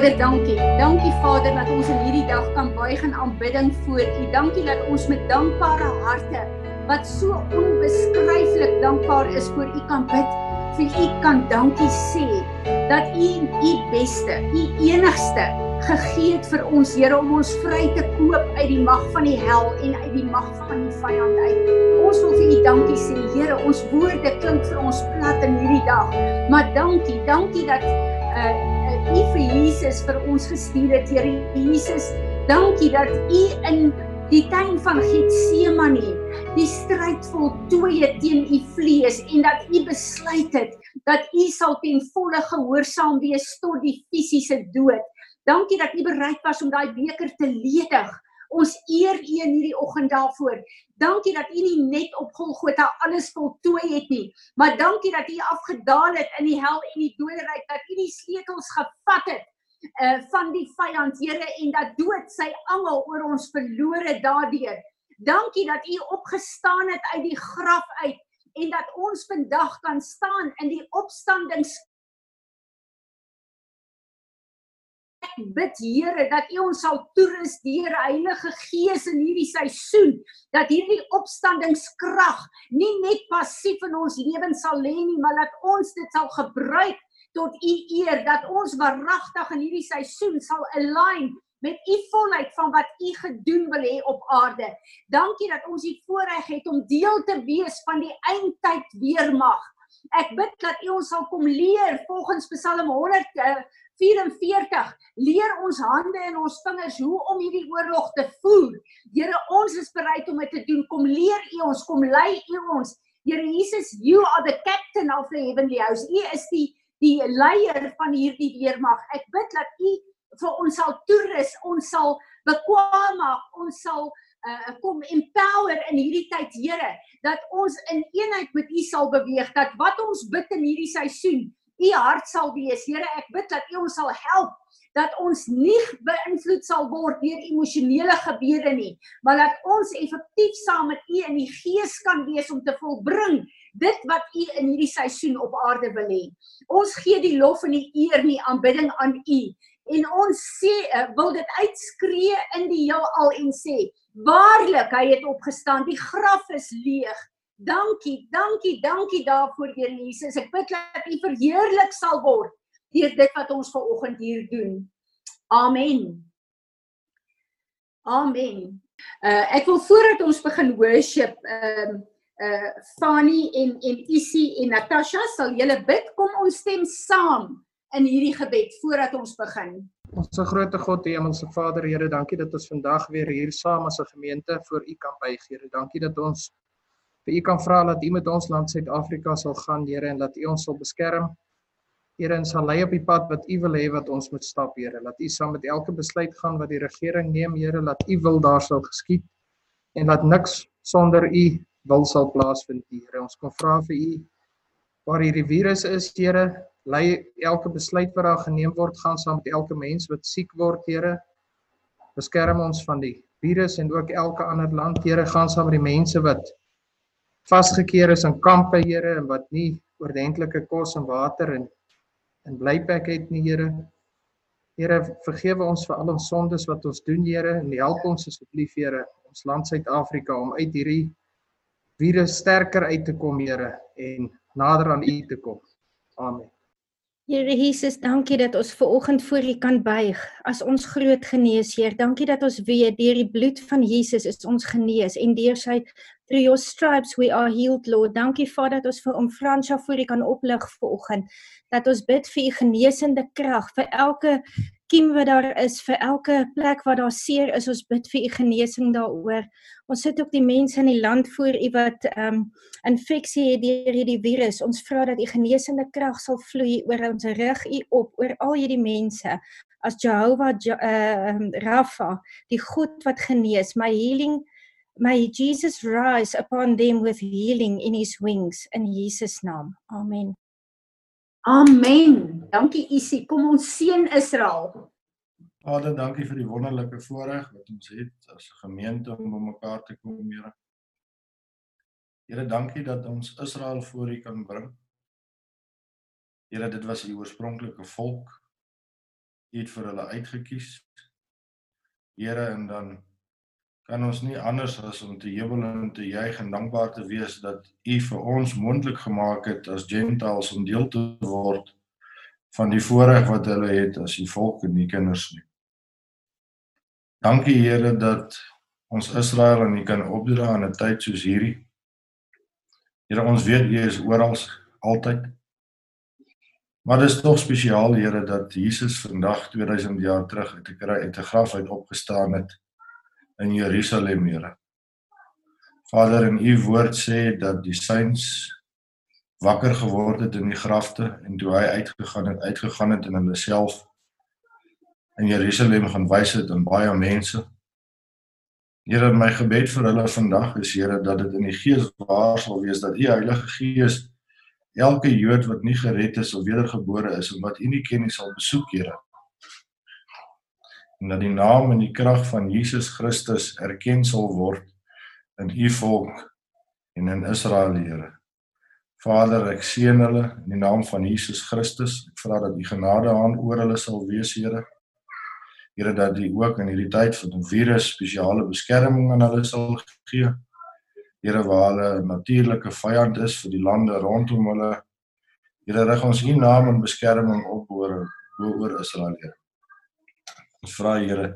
Vader, dankie. Dankie Vader dat ons in hierdie dag kan buig in aanbidding voor U. Dankie dat ons met dankbare harte wat so onbeskryflik dankbaar is vir U kan bid. Vir U kan dankie sê dat U U beste, U enigste gegee het vir ons Here om ons vry te koop uit die mag van die hel en uit die mag van die vyand uit. Ons wil vir U dankie sê, Here. Ons woorde klink vir ons plat in hierdie dag, maar dankie, dankie dat uh U vir Jesus vir ons gestuur het, Here Jesus. Dankie dat U in die tuin van Getsemane die stryd voltooi het teen U vlees en dat U besluit het dat U sal ten volle gehoorsaam wees tot die fisiese dood. Dankie dat U bereid was om daai beker te ledig. Ons eer U in hierdie oggend daarvoor. Dankie dat U nie net op Golgotha alles voltooi het nie, maar dankie dat U afgedaal het in die hel en die doderyk, dat U die sleutels gevat het uh van die vyand Here en dat dood sy angel oor ons verlore daardeur. Dankie dat U opgestaan het uit die graf uit en dat ons vandag kan staan in die opstandings bid Here dat U ons sal toerus deur Heilige Gees in hierdie seisoen dat hierdie opstandingskrag nie net passief in ons lewens sal lê nie maar dat ons dit sal gebruik tot U eer dat ons waaragtig in hierdie seisoen sal align met u volheid van wat u gedoen wil hê op aarde. Dankie dat ons die voorreg het om deel te wees van die eindtyd weermag. Ek bid dat u ons sal kom leer volgens Psalm 100 44 leer ons hande en ons vingers hoe om hierdie oorlog te voer. Here, ons is bereid om dit te doen. Kom leer U ons, kom lei U ons. Here Jesus, you are the captain of the heavenly house. U is die die leier van hierdie weermag. Ek bid dat U vir ons sal toerus, ons sal bekwam maak, ons sal uh, kom empower in hierdie tyd, Here, dat ons in eenheid met U sal beweeg, dat wat ons bid in hierdie seisoen u hart sal wees. Here, ek bid dat u ons sal help dat ons nie beïnvloed sal word deur emosionele gebede nie, maar dat ons effektief saam met u in die gees kan wees om te volbring dit wat u in hierdie seisoen op aarde wil hê. Ons gee die lof en die eer nie aanbidding aan u en ons sê uh, wil dit uitskree in die heelal en sê waarlik hy het opgestaan die graf is leeg Dankie, dankie, dankie daarvoor Here Jesus. Ek bid dat U verheerlik sal word deur dit wat ons ver oggend hier doen. Amen. Amen. Uh ek wil voordat ons begin worship, ehm um, uh Fanny en en Isie en Natasha, sal julle bid kom ons stem saam in hierdie gebed voordat ons begin. Ons se grootte God, die Hemelse Vader, Here, dankie dat ons vandag weer hier saam as 'n gemeente voor U kan buig, Here. Dankie dat ons vir u kan vra dat u met ons land Suid-Afrika sal gaan, Here, en dat u ons sal beskerm. Here, en sal lei op die pad wat u wil hê wat ons moet stap, Here. Laat u saam met elke besluit gaan wat die regering neem, Here, laat u wil daar sal geskied en laat niks sonder u wil sal plaasvind, Here. Ons kom vra vir u waar hierdie virus is, Here, lei elke besluit wat daar geneem word gaan saam met elke mens wat siek word, Here. Beskerm ons van die virus en ook elke ander land, Here, gaan saam met die mense wat vasgekeer is in kampe, Here, en wat nie oordentlike kos en water en in blyplek het nie, Here. Here, vergewe ons vir al ons sondes wat ons doen, Here, en help ons asseblief, Here, ons land Suid-Afrika om uit hierdie virus sterker uit te kom, Here, en nader aan U te kom. Amen. Here Jesus, dankie dat ons ver oggend voor U kan buig as ons groot geneesheer. Dankie dat ons weet deur die bloed van Jesus is ons genees en deur sy through your stripes we are healed Lord. Dankie Vader dat ons vir om Fransja voor U kan oplig ver oggend. Dat ons bid vir U genesende krag vir elke kiem wat daar is vir elke plek waar daar seer is ons bid vir u genesing daaroor. Ons sit ook die mense in die land voor u wat ehm um, infeksie het deur hierdie virus. Ons vra dat u genesende krag sal vloei oor ons rig u op oor al hierdie mense. As Jehovah ehm uh, Rafa die God wat genees my healing may Jesus rise upon them with healing in his wings in Jesus naam. Amen Amen. Dankie Isie. Kom ons seën Israel. Vader, dankie vir die wonderlike voorreg wat ons het as gemeente om bymekaar te kom, Here. Here, dankie dat ons Israel voor U kan bring. Here, dit was U oorspronklike volk. U het vir hulle uitgekies. Here en dan kan ons nie anders as om te jubel en te juig en dankbaar te wees dat U vir ons moontlik gemaak het as gentiles om deel te word van die voorreg wat hulle het as U volk en U kinders nie. Dankie Here dat ons Israel en U kan opdra in 'n tyd soos hierdie. Here ons weet U is oral altyd. Maar dit is tog spesiaal Here dat Jesus vandag 2000 jaar terug uit 'n uit 'n graf uit opgestaan het in Jerusalem, Here. Vader, in u woord sê dat die saints wakker geword het in die grafte en toe hy uitgegaan het, uitgegaan het en hulle self in Jerusalem gaan wys het aan baie mense. Here, my gebed vir hulle vandag is Here dat dit in die gees waar sal wees dat u Heilige Gees elke Jood wat nie gered is of wedergebore is en wat u nie ken nie sal besoek, Here en dat die naam en die krag van Jesus Christus erken sal word in u volk en in Israel, Here. Vader, ek seën hulle in die naam van Jesus Christus. Ek vra dat u genade aan oor hulle sal wees, Here. Here dat u ook in hierdie tyd van die virus spesiale beskerming aan hulle sal gee. Here waar hulle 'n natuurlike vyand is vir die lande rondom hulle. Here rig ons u naam en beskerming op oor oor Israel. Here. Ons vra Here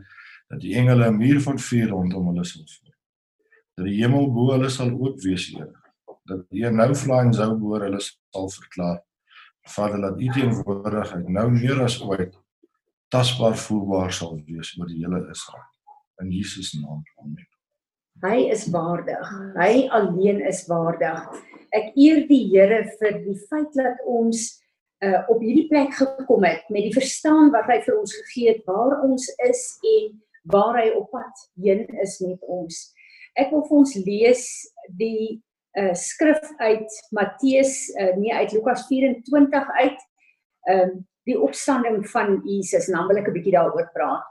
dat die engele 'n muur van vuur rondom hulle sal vorm. Dat die hemel bo hulle sal oop wees, Here. Dat die nou flying sou bo hulle sal verklaar. Vader, laat U teenwoordigheid nou meer as ooit tasbaar voelbaar sal wees oor die hele Israel. In Jesus naam. Amen. Hy is waardig. Hy alleen is waardig. Ek eer die Here vir die feit dat ons uh op hierdie plek gekom het met die verstaan wat hy vir ons gegee het waar ons is en waar hy op pad heen is met ons. Ek wil vir ons lees die uh skrif uit Matteus uh nee uit Lukas 24 uit ehm uh, die opstanding van Jesus en dan wil ek 'n bietjie daaroor praat.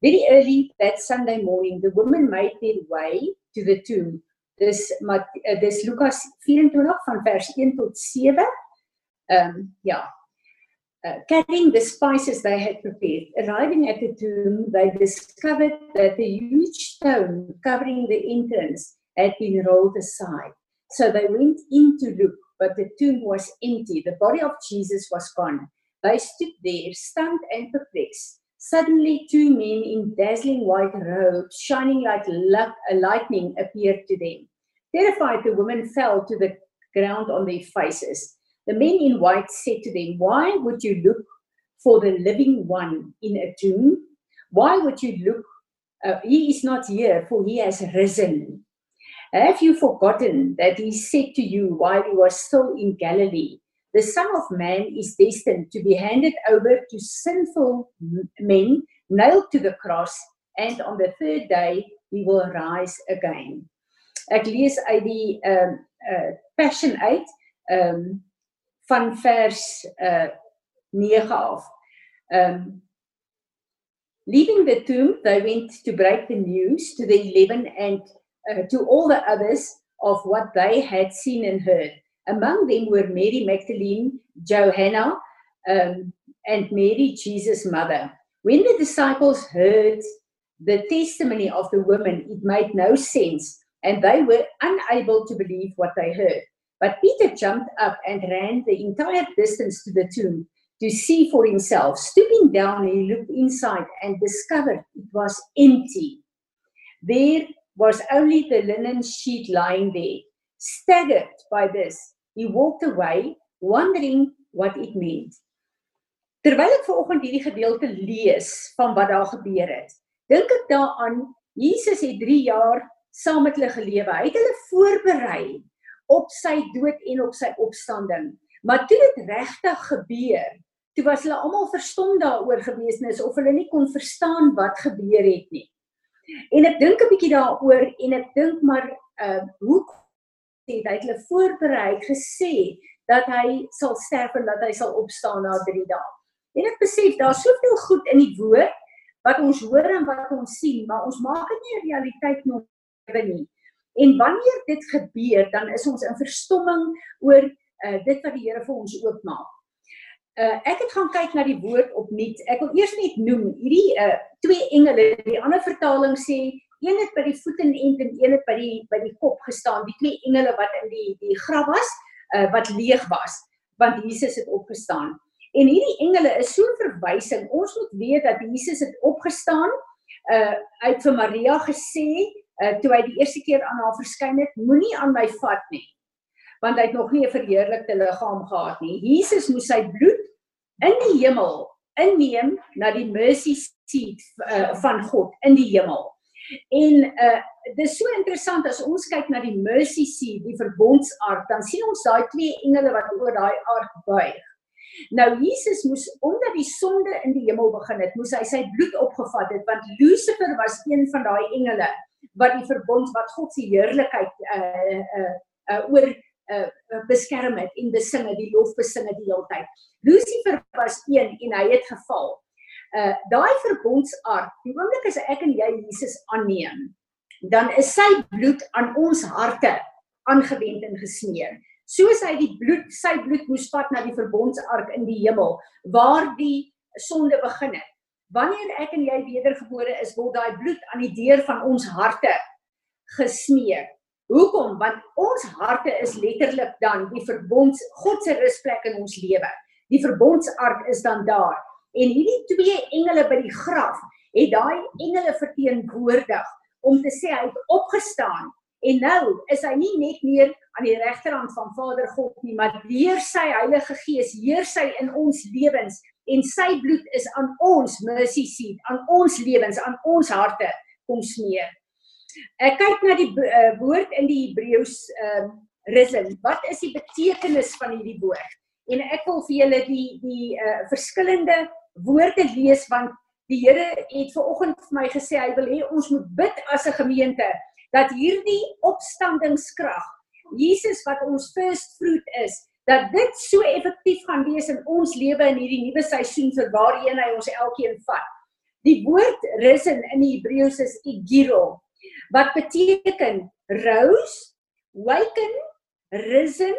Very early that Sunday morning the woman made their way to the tomb. Dis maar uh, dis Lukas 24 van vers 1 tot 7 um, yeah, uh, carrying the spices they had prepared. Arriving at the tomb, they discovered that the huge stone covering the entrance had been rolled aside. So they went in to look, but the tomb was empty. The body of Jesus was gone. They stood there, stunned and perplexed. Suddenly, two men in dazzling white robes, shining like lightning, appeared to them. Terrified, the women fell to the ground on their faces. The men in white said to them, Why would you look for the living one in a tomb? Why would you look? Uh, he is not here, for he has risen. Have you forgotten that he said to you while he was still in Galilee, The Son of Man is destined to be handed over to sinful men, nailed to the cross, and on the third day he will rise again. Ek lees uit die ehm uh, uh, Passion. Ehm um, van vers uh 9 af. Um leaving the tomb they went to break the news to the 11 and uh, to all the others of what they had seen and heard. Among them were Mary Magdalene, Johanna, um, and Mary, Jesus' mother. When the disciples heard the testimony of the women, it made no sense, and they were unable to believe what they heard. But Peter jumped up and ran the entire distance to the tomb to see for himself. Stooping down, he looked inside and discovered it was empty. There was only the linen sheet lying there. Staggered by this, he walked away, wondering what it meant. Terwyl ek vanoggend hierdie gedeelte lees van wat daar gebeur het, dink ek daaraan Jesus het 3 jaar saam met hulle gelewe. Hy het hulle voorberei op sy dood en op sy opstanding. Maar toe dit regtig gebeur, toe was hulle almal verstom daaroor gewees nes of hulle nie kon verstaan wat gebeur het nie. En ek dink 'n bietjie daaroor en ek dink maar uh hoe het hy hulle voorberei gesê dat hy sal sterf en dat hy sal opstaan na 3 dae. En ek besef daar's soveel goed in die woord wat ons hoor en wat ons sien, maar ons maak dit nie 'n realiteit nog nie. En wanneer dit gebeur, dan is ons in verstomming oor uh, dit wat die Here vir ons oopmaak. uh, ek het gaan kyk na die woord opnuut. Ek wil eers net noem hierdie uh, twee engele. Die ander vertaling sê een het by die voete en een het by die by die kop gestaan. Die twee engele wat in die die graf was, uh, wat leeg was, want Jesus het opgestaan. En hierdie engele is so 'n verwysing. Ons moet weet dat Jesus het opgestaan. Uh uit vir Maria gesê, uh toe hy die eerste keer aan haar verskyn het, moenie aan my vat nie. Want hy het nog nie 'n verheerlikte liggaam gehad nie. Jesus moes sy bloed in die hemel inneem na die mercy seat uh, van God in die hemel. En uh dis so interessant as ons kyk na die mercy seat, die verbondsark, dan sien ons daai twee engele wat oor daai ark buig. Nou Jesus moes omdat die sonde in die hemel begin het, moes hy sy bloed opgevat het want Lucifer was een van daai engele wat die verbond wat God se heerlikheid uh uh, uh oor uh beskerm het en besing het, die lof besing het die hele tyd. Lucifer was een en hy het geval. Uh daai verbondsark, die oomblik as ek en jy Jesus aanneem, dan is sy bloed aan ons harte aangewend en gesmeer soos hy die bloed sy bloed moes vat na die verbondsark in die hemel waar die sonde begin het. Wanneer ek en jy wedergebore is, word daai bloed aan die deur van ons harte gesmeer. Hoekom? Want ons harte is letterlik dan die verbonds God se rusplek in ons lewe. Die verbondsark is dan daar. En hierdie twee engele by die graf het daai engele verteenwoordig om te sê hy het opgestaan En nou is hy nie net meer aan die regterhand van Vader God nie, maar deur sy Heilige Gees heers hy in ons lewens en sy bloed is aan ons mercy seat, aan ons lewens, aan ons harte kom smeer. Ek kyk na die uh, woord in die Hebreëus ehm uh, risen. Wat is die betekenis van hierdie woord? En ek wil vir julle die die uh, verskillende woorde lees want die Here het ver oggend vir my gesê hy wil hê ons moet bid as 'n gemeente dat hierdie opstandingskrag Jesus wat ons first fruit is dat dit so effektief gaan wees in ons lewe in hierdie nuwe seisoen vir waarheen hy ons elkeen vat. Die woord risen in die Hebreëus is igiro wat beteken rose, waken, risen,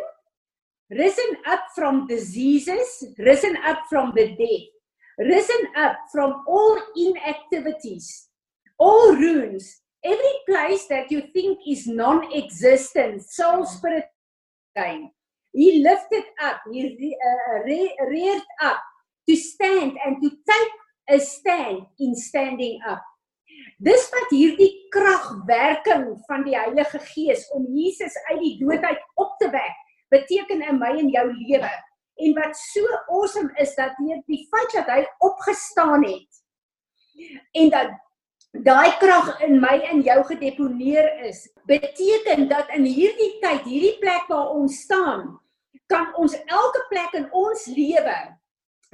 risen up from diseases, risen up from the dead, risen up from all inactivities, all ruins every place that you think is non-existent soul spirit time he lifted up he uh, re reared up to stand and to take a stand in standing up. Dis wat hierdie kragwerking van die Heilige Gees om Jesus uit die dood uit op te wek beteken in my en jou lewe. En wat so awesome is dat deur die feit dat hy opgestaan het en dat daai krag in my en jou gedeponeer is, beteken dat in hierdie tyd, hierdie plek waar ons staan, kan ons elke plek in ons lewe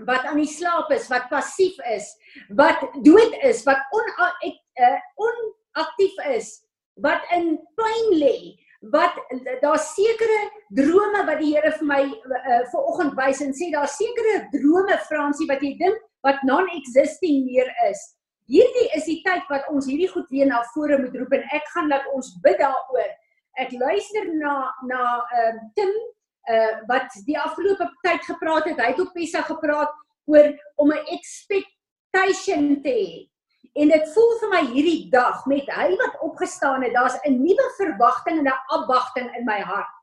wat aan die slaap is, wat passief is, wat dood is, wat on uh, onaktief is, wat in pyn lê, wat daar sekere drome wat die Here vir my uh, vanoggend wys en sê daar sekere drome Fransie wat jy dink wat non-existing meer is hierdie is die tyd wat ons hierdie goed weer na vore moet roep en ek gaan laat ons bid daaroor. Ek luister na na ehm uh, Tim uh wat die afgelope tyd gepraat het. Hy het op Pessa gepraat oor om 'n expectation te hê. En dit voel vir my hierdie dag met hy wat opgestaan het, daar's 'n nuwe verwagting en 'n afwagting in my hart.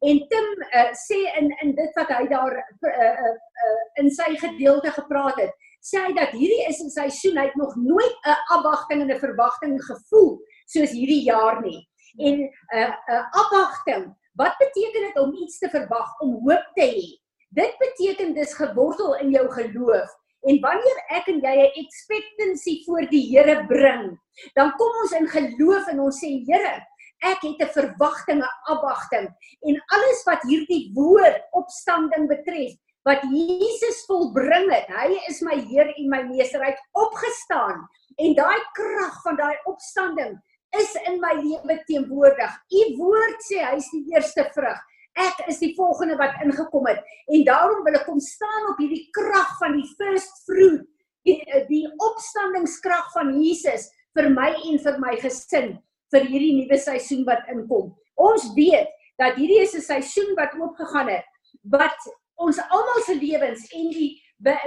En Tim uh, sê in in dit wat hy daar uh, uh, uh, in sy gedeelte gepraat het, sê hy dat hierdie is 'n seisoen hy het nog nooit 'n afwagting en 'n verwagting gevoel soos hierdie jaar nie. En 'n uh, 'n uh, afwagting, wat beteken dit om iets te verwag, om hoop te hê? Dit beteken dis gewortel in jou geloof. En wanneer ek en jy 'n expectancy voor die Here bring, dan kom ons in geloof en ons sê Here, ek het 'n verwagting, 'n afwagting en alles wat hierdie woord opstanding betref, wat Jesus volbring het. Hy is my Heer en my Meester. Hy het opgestaan en daai krag van daai opstanding is in my lewe teenwoordig. U woord sê hy is die eerste vrug. Ek is die volgende wat ingekom het en daarom wil ek kom staan op hierdie krag van die first fruit, die, die opstandingskrag van Jesus vir my en vir my gesin vir hierdie nuwe seisoen wat inkom. Ons weet dat hierdie is 'n seisoen wat oopgegaan het wat ons almal se lewens en die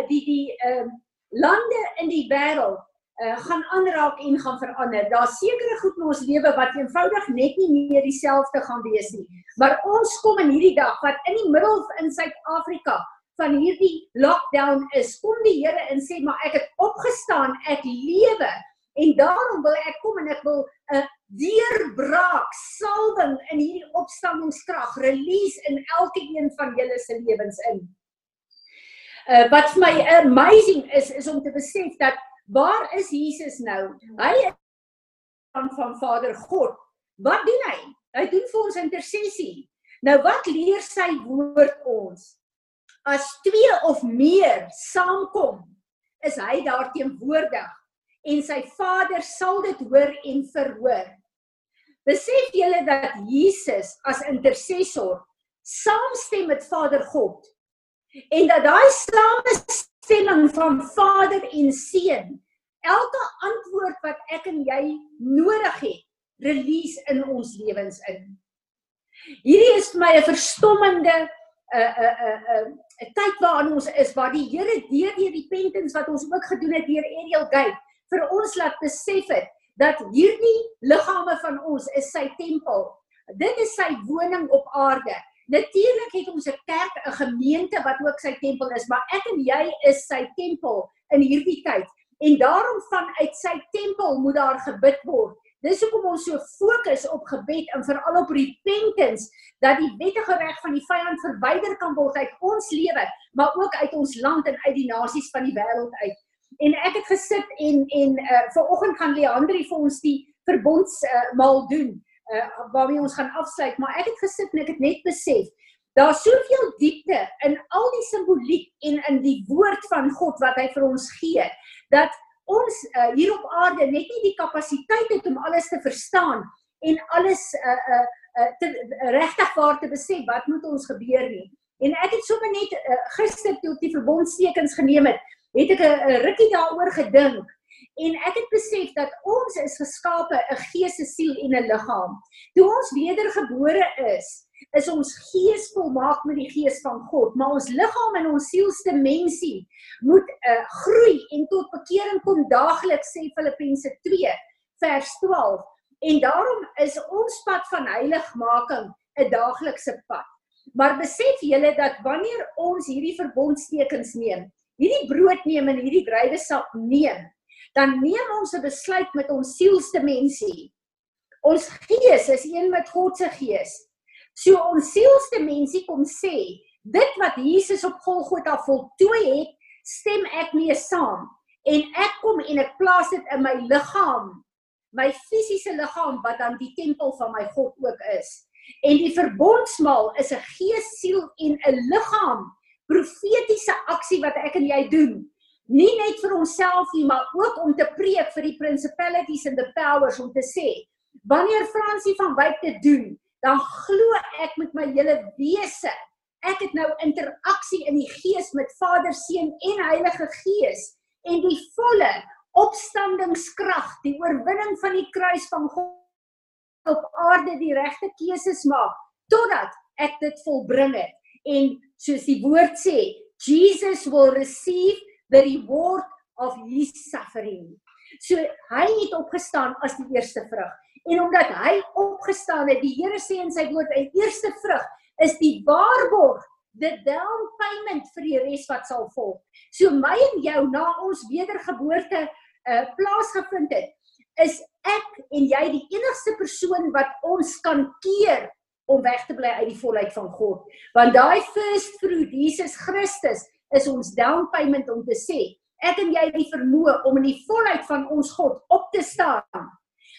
die die ehm uh, lande in die wêreld uh, gaan aanraak en gaan verander. Daar's sekere goed in ons lewe wat eenvoudig net nie meer dieselfde gaan wees nie. Maar ons kom in hierdie dag wat in die middel in Suid-Afrika van hierdie lockdown is, kom die Here en sê maar ek het opgestaan, ek lewe en daarom wil ek kom en ek wil 'n deurbraak salwing in hierdie opstandingskrag release in elke een van julle se lewens in. Uh wat vir my amazing is is om te besef dat waar is Jesus nou? Hy is van van Vader God. Wat doen hy? Hy doen vir ons intersessie. Nou wat leer sy woord ons? As twee of meer saamkom, is hy daar teenwoordig en sy Vader sal dit hoor en verhoor. Besef julle dat Jesus as intercessor saamstem met Vader God en dat daai samestemming van Vader en Seun elke antwoord wat ek en jy nodig het, release in ons lewens in. Hierdie is vir my 'n verstommende 'n 'n 'n 'n tyd waarin ons is waar die Here deur die repentance wat ons ook gedoen het deur Ariel Gate vir ons laat besef het dat hierdie liggame van ons is sy tempel. Dit is sy woning op aarde. Natuurlik het ons 'n kerk, 'n gemeente wat ook sy tempel is, maar ek en jy is sy tempel in hierdie tyd. En daarom vanuit sy tempel moet daar gebid word. Dis hoekom ons so fokus op gebed en veral op repentance dat die wettige reg van die vyand verwyder kan word uit ons lewe, maar ook uit ons land en uit die nasies van die wêreld uit. En ek het gesit en en uh vanoggend gaan Leandri vir ons die verbonds uh doen uh waarmee ons gaan afsluit, maar ek het gesit en ek het net besef daar's soveel diepte in al die simboliek en in die woord van God wat hy vir ons gee dat ons uh, hier op aarde net nie die kapasiteit het om alles te verstaan en alles uh uh, uh te regtig waar te besef wat moet ons gebeur nie. En ek het sommer net uh, gister toe die verbondstekens geneem het, het ek 'n rukkie daaroor gedink en ek het besef dat ons is geskape 'n gees, 'n siel en 'n liggaam. Toe ons wedergebore is, is ons gees volmaak met die gees van God, maar ons liggaam en ons sielsdimensie moet uh, groei en tot bekering kom daagliks sê Filippense 2 vers 12. En daarom is ons pad van heiligmaking 'n daaglikse pad. Maar besef julle dat wanneer ons hierdie verbondstekens neem, hierdie brood neem en hierdie druiwesap neem, dan neem ons 'n besluit met ons sielsdimensie. Ons gees is een met God se gees. So ons sielsdimensie kom sê, dit wat Jesus op Golgotha voltooi het, stem ek mee saam en ek kom en ek plaas dit in my liggaam, my fisiese liggaam wat dan die tempel van my God ook is. En die verbondsmaal is 'n gees, siel en 'n liggaam profetiese aksie wat ek en jy doen. Nie net vir onsself nie, maar ook om te preek vir die principalities and the powers om te sê, wanneer Fransie van Wyk dit doen, dan glo ek met my hele wese, ek het nou interaksie in die gees met Vader, Seun en Heilige Gees en die volle opstandingskrag, die oorwinning van die kruis van God op aarde die regte keuses maak totdat ek dit volbring het en soos die woord sê, Jesus will receive the reward of his suffering. So hy het opgestaan as die eerste vrug. En omdat hy opgestaan het, die Here sê in sy woord, 'n eerste vrug is die waarborg, the down payment vir die res wat sal volg. So my en jou na ons wedergeboorte uh plaasgevind het, is ek en jy die enigste persoon wat ons kan keer om weg te bly uit die volheid van God. Want daai first fruit, Jesus Christus, is ons down payment om te sê, ek en jy het die vermoë om in die volheid van ons God op te staan.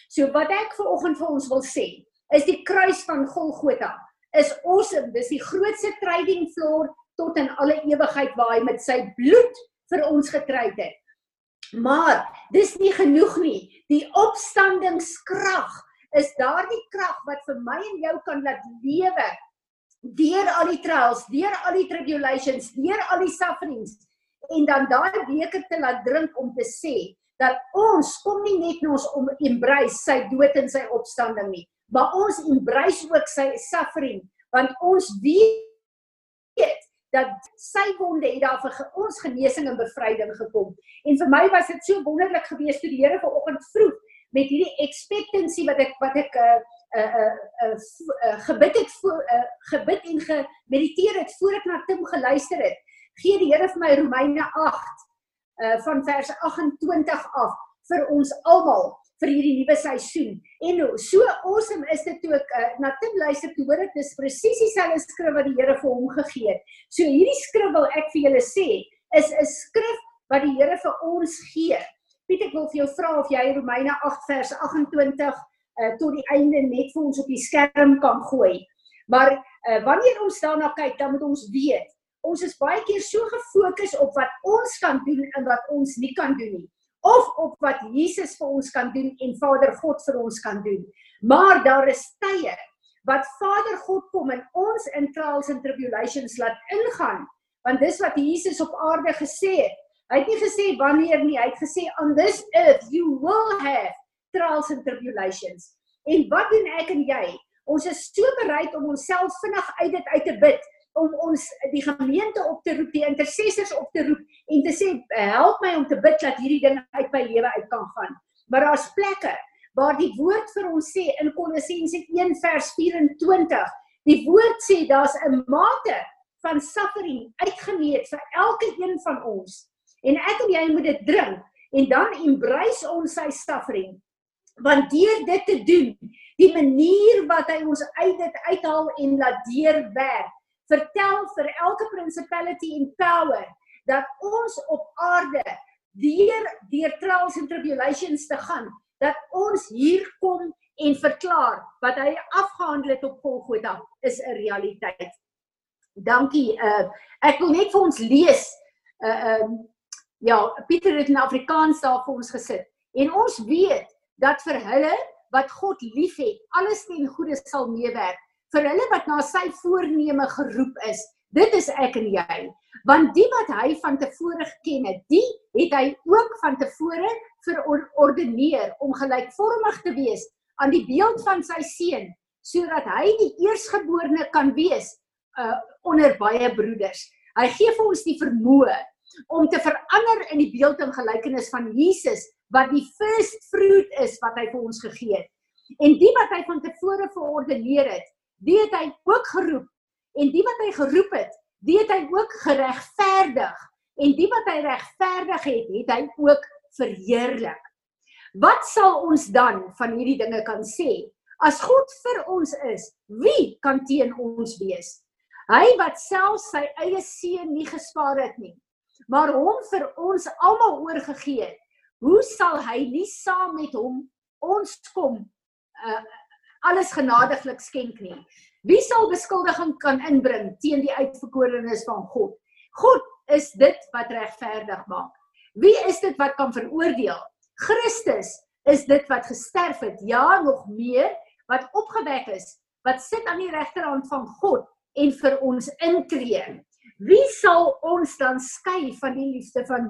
So wat ek vir oggend vir ons wil sê, is die kruis van Golgotha is awesome. Dis die grootste trading floor tot in alle ewigheid waar hy met sy bloed vir ons gekry het. Maar dis nie genoeg nie. Die opstandingskrag is daardie krag wat vir my en jou kan laat lewe deur al die trials, deur al die tribulations, deur al die sufferings en dan daai beker te laat drink om te sê dat ons kom nie net na ons om embrace sy dood en sy opstanding nie, maar ons embrace ook sy suffering want ons weet dat sy wonde het daar vir ons genesing en bevryding gekom. En vir my was dit so wonderlik geweest toe die Here vanoggend vroeg met hierdie expectancy wat ek wat ek 'n uh, uh, uh, uh, uh, gebid het voor uh, gebid en gemediteer het voor ek na Tim geluister het. Gee die Here vir my Romeine 8 uh, van vers 28 af vir ons almal vir hierdie nuwe seisoen. En so awesome is dit toe ek uh, na Tim luister toe hoor ek dis presies dieselfde skrif wat die Here vir hom gegee het. So hierdie skrif wil ek vir julle sê is 'n skrif wat die Here vir ons gee. Piet ek wil vir jou vra of jy Romeine 8 vers 28 uh, tot die einde net vir ons op die skerm kan gooi. Maar uh, wanneer ons daarna kyk, dan moet ons weet, ons is baie keer so gefokus op wat ons kan doen en wat ons nie kan doen nie of op wat Jesus vir ons kan doen en Vader God vir ons kan doen. Maar daar is tye wat Vader God kom en ons in trials and tribulations laat ingaan. Want dis wat Jesus op aarde gesê het. Hy het nie gesê wanneer nie, hy het gesê on this earth you will have trials and tribulations. En wat doen ek en jy? Ons is so bereid om onsself vinnig uit dit uit te bid om ons die gemeente op te roep, die intercessors op te roep en te sê help my om te bid dat hierdie ding uit my lewe uit kan gaan. Maar daar's plekke waar die woord vir ons sê in Kolossense 1 vers 24, die woord sê daar's 'n mate van suffering uitgemeet vir elke een van ons. En ek en jy moet dit drink en dan embrace ons sy suffering. Want deur dit te doen, die manier wat hy ons uit dit uithaal en laat deurwerk, vertel vir elke principality en power dat ons op aarde deur deur trials and tribulations te gaan dat ons hier kom en verklaar wat hy afgehandel het op Golgotha is 'n realiteit. Dankie. Uh ek wil net vir ons lees. Uh uh, ja, Pieter het in Afrikaans daar vir ons gesit. En ons weet dat vir hulle wat God liefhet, alles ten goeie sal meewerk vir hulle wat na sy voorneme geroep is. Dit is ek en jy. Want die wat hy van tevore geken het, die het hy ook van tevore verordeneer om gelykvormig te wees aan die beeld van sy seun, sodat hy die eersgeborene kan wees uh onder baie broeders. Hy gee vir ons die vermoë om te verander in die beeld en gelykenis van Jesus wat die first fruit is wat hy vir ons gegee het. En die wat hy van tevore verordeneer het, die het hy ook geroep en die wat hy geroep het, die het hy ook geregverdig en die wat hy regverdig het, het hy ook verheerlik. Wat sal ons dan van hierdie dinge kan sê? As God vir ons is, wie kan teen ons wees? Hy wat self sy eie seun nie gespaar het nie, maar hom vir ons almal oorgegee het, hoe sal hy nie saam met hom ons kom uh, alles genadiglik skenk nie. Wie sal beskuldiging kan inbring teen die uitverkorenes van God? God is dit wat regverdig maak. Wie is dit wat kan veroordeel? Christus is dit wat gesterf het, ja nog meer, wat opgewek is, wat sit aan die regterhand van God en vir ons intree. Wie sal ons dan skei van die liefde van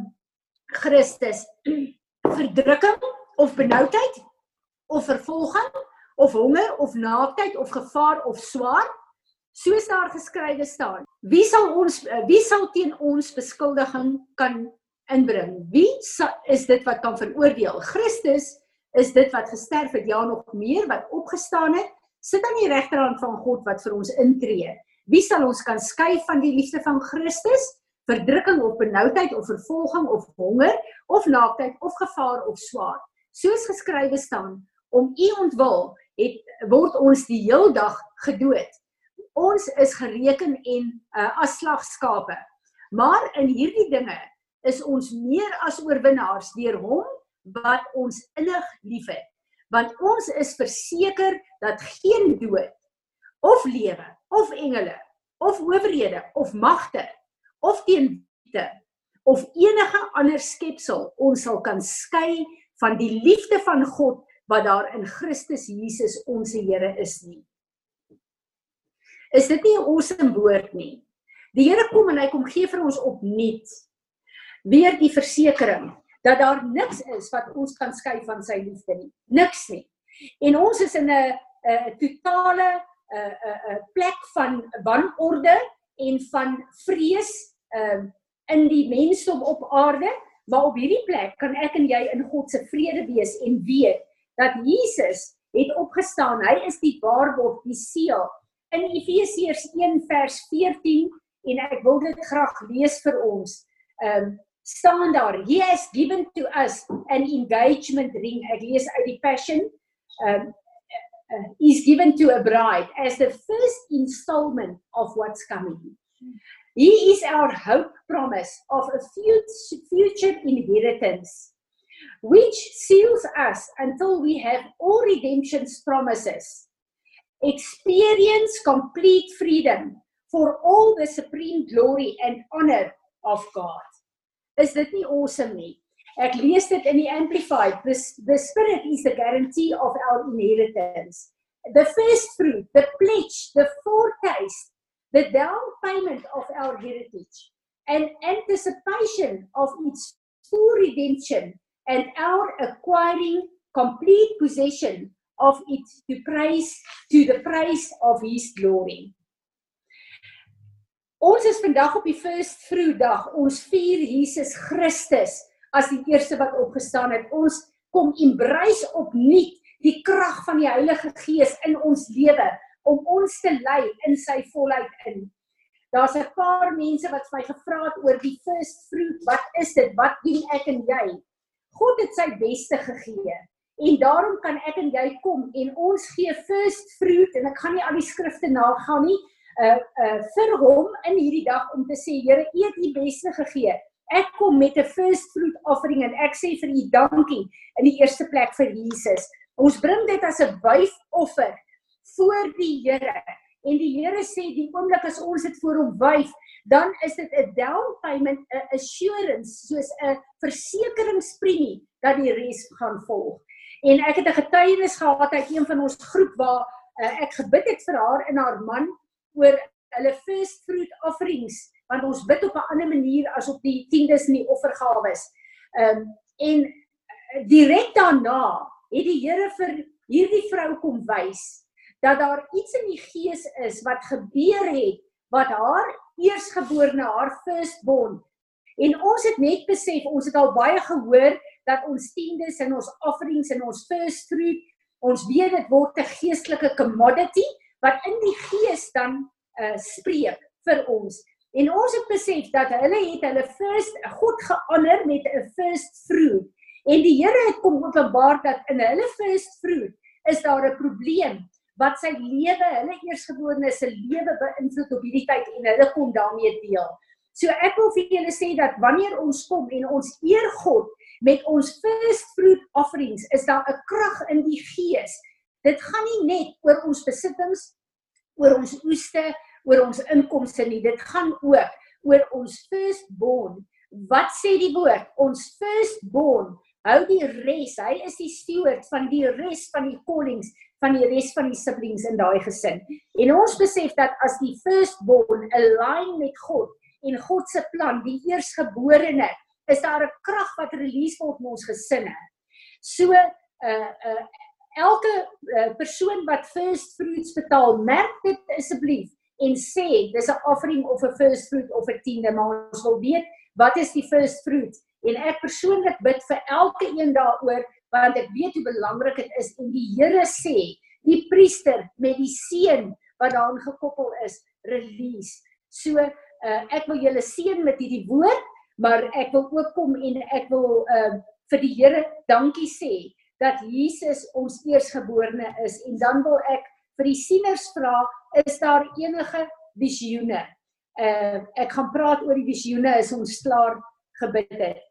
Christus? Verdrukking of benoudheid of vervolging of honger of naaktheid of gevaar of swaar? Soos daar geskrywe staan wie sal ons wie sal teen ons beskuldiging kan inbring? Wie is dit wat kan veroordeel? Christus is dit wat gesterf het. Ja nog meer wat opgestaan het. Sit aan die regterhand van God wat vir ons intree wie sal ons kan skei van die liefde van Christus verdrukking of benoudheid of vervolging of honger of naaktheid of gevaar of swaar soos geskrywe staan om u ontwil het word ons die heel dag gedood. Ons is gereken en uh, as slagskape. Maar in hierdie dinge is ons meer as oorwinnaars deur hom wat ons innig liefhet. Want ons is verseker dat geen dood of lewe of engele of owerhede of magte of teenwiete of enige ander skepsel ons sal kan skei van die liefde van God wat daar in Christus Jesus ons Here is nie. Is dit nie 'n awesome woord nie? Die Here kom en hy kom gee vir ons opnuut weer die versekering dat daar niks is wat ons kan skei van sy liefde nie. Niks nie. En ons is in 'n 'n totale 'n 'n plek van wanorde en van vrees uh, in die mensdom op aarde, maar op hierdie plek kan ek en jy in God se vrede wees en weet dat Jesus het opgestaan. Hy is die waarborg, die seël. In Efesiërs 1 vers 14 en ek wil dit graag lees vir ons. Ehm um, staan daar, he has given to us an engagement ring. Ek lees uit die Passion. Um, uh, is given to a bride as the first installment of what's coming. He is our hope promise of a future inheritance, which seals us until we have all redemption's promises. Experience complete freedom for all the supreme glory and honor of God. Is dit nie awesome nie? Ek lees dit in die Amplified. The, the Spirit is the guarantee of our inheritance. The first fruit, the pledge, the foretaste, the down payment of our heritage, and anticipation of its full redemption, and our acquiring complete possession of it to praise to the praise of His glory. Ons is vandag op die first fruit dag. Ons vier Jesus Christus as die eerste wat opgestaan het. Ons kom embrace opnuut die krag van die Heilige Gees in ons lewe om ons te lei in sy volheid in. Daar's 'n paar mense wat my gevra het oor die first fruit. Wat is dit? Wat doen ek en jy? God het sy beste gegee. En daarom kan ek en jy kom en ons gee first fruit en ek gaan nie al die skrifte nagaan nie. Uh uh vir hom in hierdie dag om te sê Here, U het U beste gegee. Ek kom met 'n first fruit offering en ek sê vir U dankie in die eerste plek vir Jesus. Ons bring dit as 'n wyfoffer voor die Here. En die Here sê die oomblik as ons dit voor hom wyf, dan is dit 'n down payment, 'n assurance, soos 'n versekeringspremie dat die res gaan volg. En ek het 'n getuienis gehad uit een van ons groep waar uh, ek gebid het vir haar en haar man oor hulle first fruit offerings want ons bid op 'n ander manier as op die tiendes en die offergawes. Ehm um, en eh, direk daarna het die Here vir hierdie vrou kom wys dat daar iets in die gees is wat gebeur het wat haar eersgeborene haar firstborn en ons het net besef ons het al baie gehoor dat ons tiendes en ons offerings en ons first fruit ons weet dit word 'n geestelike commodity wat in die gees dan uh, spreek vir ons En ons het besef dat hulle het hulle first God gehoor met 'n first fruit. En die Here het kom openbaar dat in hulle first fruit is daar 'n probleem wat sy lewe, hulle eersgeborene se lewe beïnvloed op hierdie tyd en hulle kom daarmee deel. So ek wil vir julle sê dat wanneer ons kom en ons eer God met ons first fruit offerings, is daar 'n krag in die gees. Dit gaan nie net oor ons besittings, oor ons oeste, oor ons inkomste nie. Dit gaan ook oor ons firstborn. Wat sê die woord? Ons firstborn hou die res. Hy is die steward van die res van die callings van die res van die siblings in daai gesin. En ons besef dat as die firstborn align met God en God se plan, die eersgeborene, is daar 'n krag wat release word in ons gesinne. So uh uh elke uh, persoon wat first fruits betaal, merk dit asseblief en sê dis 'n offering of 'n first fruit of 'n tiende, maar ons wil weet wat is die first fruit? En ek persoonlik bid vir elke een daaroor want ek weet hoe belangrik dit is en die Here sê, die priester met die seën wat daaraan gekoppel is, release. So uh, ek wil julle seën met hierdie woord, maar ek wil ook kom en ek wil uh, vir die Here dankie sê dat Jesus ons eersgeborene is en dan wil ek vir die sieners vra is daar enige visioene? Uh ek gaan praat oor die visioene as ons klaar gebid het.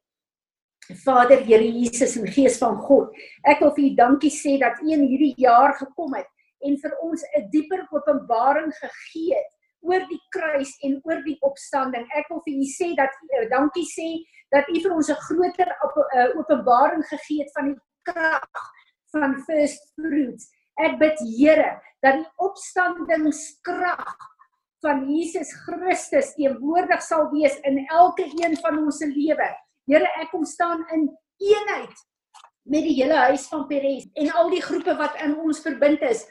Vader Here Jesus en Gees van God, ek wil vir U dankie sê dat U in hierdie jaar gekom het en vir ons 'n dieper openbaring gegee het oor die kruis en oor die opstanding. Ek wil vir U sê dat U dankie sê dat U vir ons 'n groter openbaring gegee het van die krag van first fruits Ek bid Here dat die opstandingskrag van Jesus Christus teenwoordig sal wees in elke een van ons se lewe. Here, ek kom staan in eenheid met die hele huis van Peres en al die groepe wat in ons verbind is.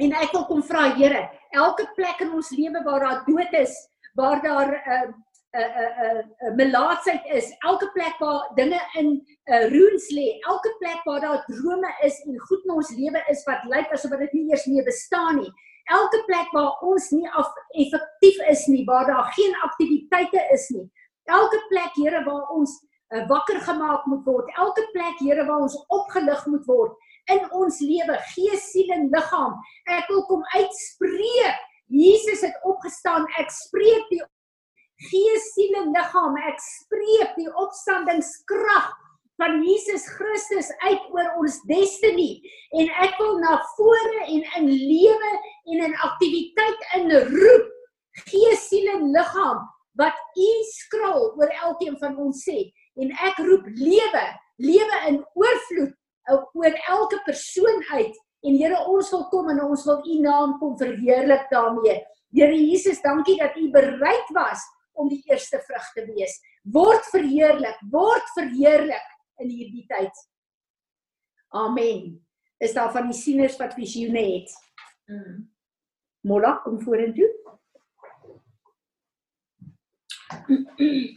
En ek wil kom vra Here, elke plek in ons lewe waar daar dood is, waar daar 'n uh, 'n uh, 'n uh, 'n uh, melaatsheid is, elke plek waar dinge in uh, ruins lê, elke plek waar daar drome is en goed in ons lewe is wat lyk asof dit nie eers meer bestaan nie. Elke plek waar ons nie effektief is nie, waar daar geen aktiwiteite is nie. Elke plek Here waar ons uh, wakker gemaak moet word. Elke plek Here waar ons opgelig moet word in ons lewe, gees, siel en liggaam. Ek wil kom uitspreek. Jesus het opgestaan. Ek spreek die gees, siel en liggaam. Ek spreek die opstandingskrag van Jesus Christus uit oor ons destiny en ek wil na vore en in lewe en in aktiwiteit inroep gees siel en liggaam wat u skrul oor elkeen van ons sê en ek roep lewe lewe in oorvloed oor elke persoon uit en Here ons wil kom en ons wil u naam kom verheerlik daarmee. Here Jesus, dankie dat u bereid was om die eerste vrug te wees. Word verheerlik, word verheerlik in hierdie tyd. Amen. Is daar van die sieners wat visioene het? Mm. Mola kom vorentoe.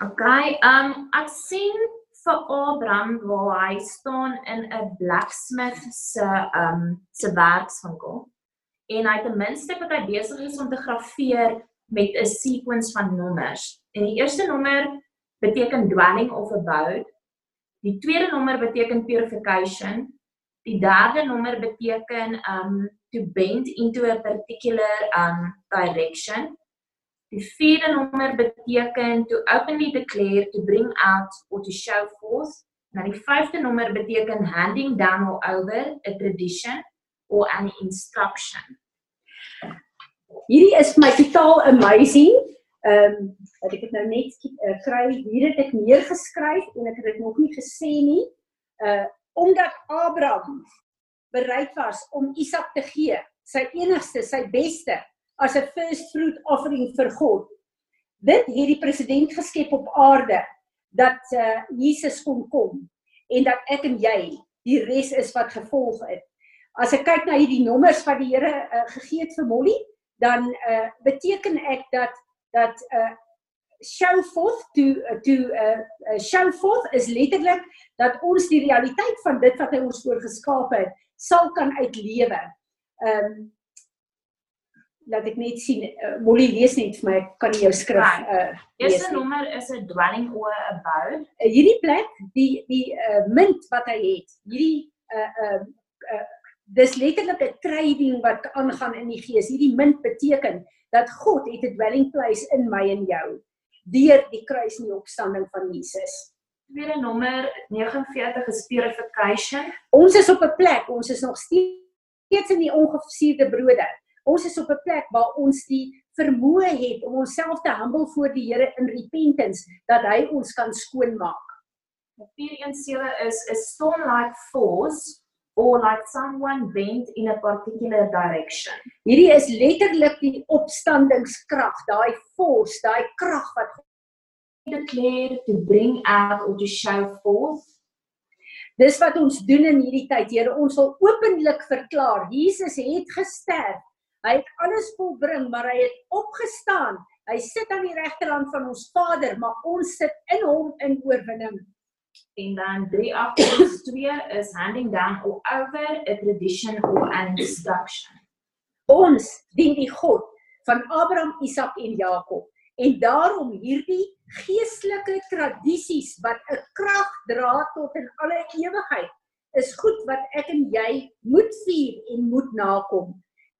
Okay, um ek sien vir Abraham waar hy staan in 'n blacksmith se um se werkswinkel en hy het 'n muntstuk wat hy besig is om te graweer met 'n sequence van nommers. En die eerste nommer beteken dwelling of abode. Die tweede nommer beteken purification. Die derde nommer beteken um to bend into a particular um direction. Die vierde nommer beteken to openly declare, to bring out or to show forth. Nou die vyfde nommer beteken handing down or over a tradition or an instruction. Hierdie is my totaal amazing. Ehm um, ek het nou net uh, kry hier het ek neergeskryf en ek het dit nog nie gesê nie. Uh omdat Abraham bereid was om Isak te gee, sy enigste, sy beste as 'n first fruit offering vir God. Dit het die president geskep op aarde dat uh, Jesus kon kom en dat ek en jy die res is wat gevolg het. As ek kyk na hierdie nommers wat die Here uh, gegee het vir Molly, dan uh, beteken ek dat dat uh, show forth to to uh, uh, show forth is letterlik dat ons die realiteit van dit wat hy ons voorgeskaap het sal kan uitlewe. Ehm um, laat ek net sien uh, Molly lees net vir my kan jy jou skrif right. uh eerste nommer is 'n dwelling or a bow uh, hierdie plek die die uh, munt wat hy het hierdie uh uh, uh dis letterlik 'n trading wat aangaan in die gees. Hierdie munt beteken dat God het 'n dwelling place in my en jou deur die kruis en die opstanding van Jesus. Tweede nommer 49 is purification. Ons is op 'n plek ons is nog steeds in die ongefuseerde brode. Ons is op 'n plek waar ons die vermoë het om onsself te humble voor die Here in repentance dat hy ons kan skoonmaak. 417 is a storm like force or like someone bent in a particular direction. Hierdie is letterlik die opstandingskrag, daai force, daai krag wat declare to bring out or to show forth. Dis wat ons doen in hierdie tyd, Here. Ons wil openlik verklaar, Jesus het gesterf Hy het alles volbring, maar hy het opgestaan. Hy sit aan die regterhand van ons Vader, maar ons sit in hom in oorwinning. En dan 382 is handing down or over a tradition or an instruction. Ons dien die God van Abraham, Isak en Jakob. En daarom hierdie geestelike tradisies wat 'n krag dra tot in alle ewigheid is goed wat ek en jy moet vier en moet nakom.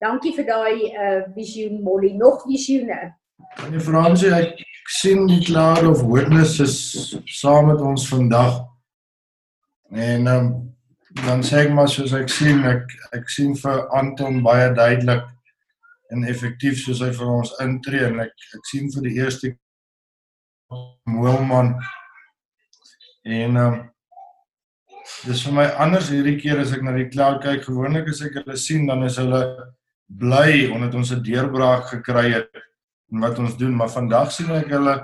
Dankie vir daai uh visioen Molly. Nog visioene. Meneer Fransie, ek sien die cloud of witnesses saam met ons vandag. En um, dan sê ek maar soos ek sien ek ek sien vir Anton baie duidelik en effektief soos hy vir ons intree en ek ek sien vir die eerste Moelman. En um, dis vir my anders hierdie keer as ek na die cloud kyk. Gewoonlik as ek hulle sien dan is hulle bly omdat ons 'n deurbraak gekry het en wat ons doen, maar vandag sien ek hulle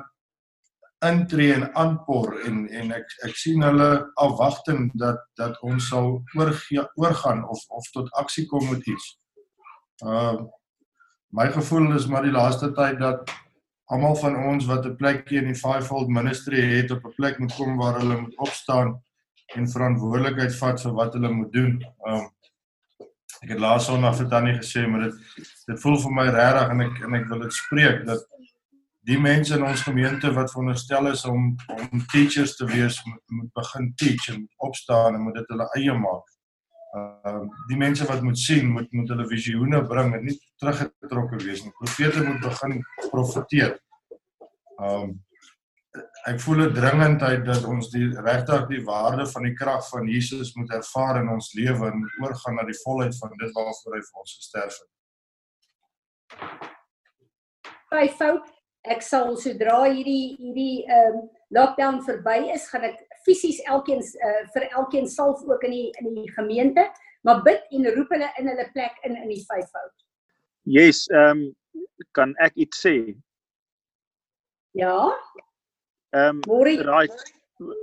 intree en aanpor en en ek ek sien hulle afwagting dat dat ons sal oorgee, oorgaan of of tot aksie kom met iets. Uh my gevoel is maar die laaste tyd dat almal van ons wat 'n plekjie in die fivefold ministry het op 'n plek moet kom waar hulle moet opstaan en verantwoordelikheid vat vir wat hulle moet doen. Um ek het laas Sondag vir Tannie gesê maar dit dit voel vir my regtig en ek en ek wil dit spreek dat die mense in ons gemeente wat veronderstel is om om teachers te wees moet, moet begin teach en opstaan en moet dit hulle eie maak. Ehm uh, die mense wat moet sien moet moet hulle visioene bring en nie teruggetrokke wees nie. Profete moet begin profeteer. Ehm um, ek voel 'n dringendheid dat ons die regtig die waarde van die krag van Jesus moet ervaar in ons lewe en oorgaan na die volheid van dit waarvoor hy vir ons gesterf het. By fout, ek sal sodra hierdie hierdie ehm um, lockdown verby is, gaan ek fisies elkeen uh, vir elkeen salf ook in die in die gemeente, maar bid en roep hulle in hulle plek in in die vyfvoud. Yes, ehm um, kan ek iets sê? Ja. Ehm um, môre right.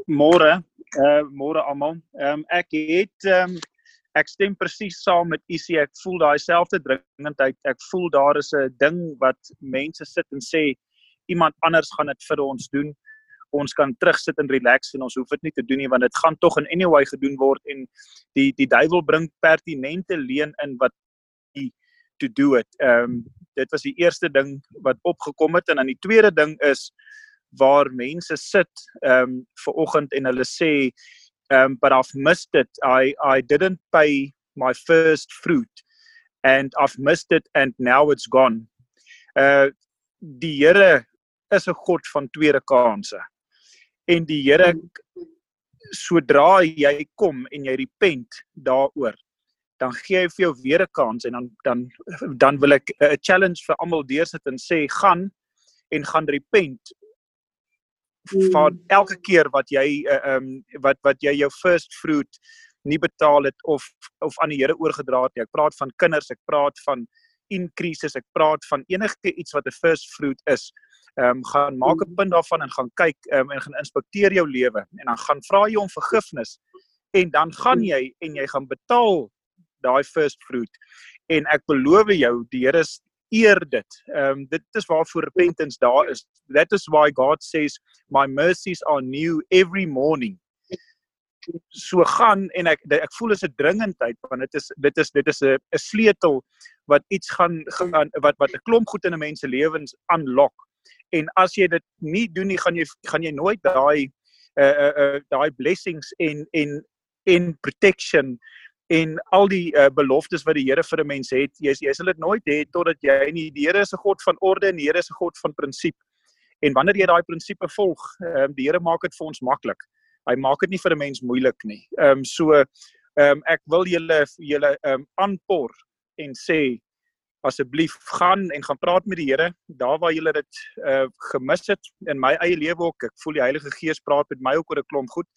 Môre, uh môre almal. Ehm um, ek het ehm um, ek stem presies saam met Isie. Ek voel daai selfde dringendheid. Ek voel daar is 'n ding wat mense sit en sê iemand anders gaan dit vir ons doen. Ons kan terugsit en relax en ons hoef dit nie te doen nie want dit gaan tog in anyway gedoen word en die die duiwel bring pertinente leen in wat die to do it. Ehm um, dit was die eerste ding wat opgekom het en dan die tweede ding is waar mense sit ehm um, ver oggend en hulle sê um but I've missed it. I I didn't pay my first fruit and I've missed it and now it's gone. Uh die Here is 'n God van tweede kansse. En die Here sodra jy kom en jy repent daaroor, dan gee hy vir jou weer 'n kans en dan dan dan wil ek 'n challenge vir almal deursit en sê gaan en gaan repent van mm. elke keer wat jy uh, um wat wat jy jou first fruit nie betaal het of of aan die Here oorgedra het nie. Ek praat van kinders, ek praat van increases, ek praat van enige iets wat 'n first fruit is. Ehm um, gaan maak 'n mm. punt daarvan en gaan kyk um, en gaan inspekteer jou lewe en dan gaan vra jy om vergifnis en dan gaan mm. jy en jy gaan betaal daai first fruit. En ek beloof jou, die Here is eer dit. Ehm um, dit is waarvoor repentance daar is. That is why God says my mercies are new every morning. So gaan en ek ek voel is 'n dringendheid want dit is dit is dit is 'n 'n sleutel wat iets gaan gaan wat wat 'n klomp goed in 'n mens se lewens unlock. En as jy dit nie doen nie, gaan jy gaan jy nooit daai uh uh, uh daai blessings en en en protection en al die uh, beloftes wat die Here vir 'n mens het, jy jy sal dit nooit hê totdat jy nie die Here is 'n God van orde en die Here is 'n God van prinsip. En wanneer jy daai prinsipe volg, um, die Here maak dit vir ons maklik. Hy maak dit nie vir 'n mens moeilik nie. Ehm um, so ehm um, ek wil julle julle ehm um, aanpor en sê asseblief gaan en gaan praat met die Here daar waar julle dit uh gemis het in my eie lewe ook. Ek voel die Heilige Gees praat met my ook oor 'n klomp goed.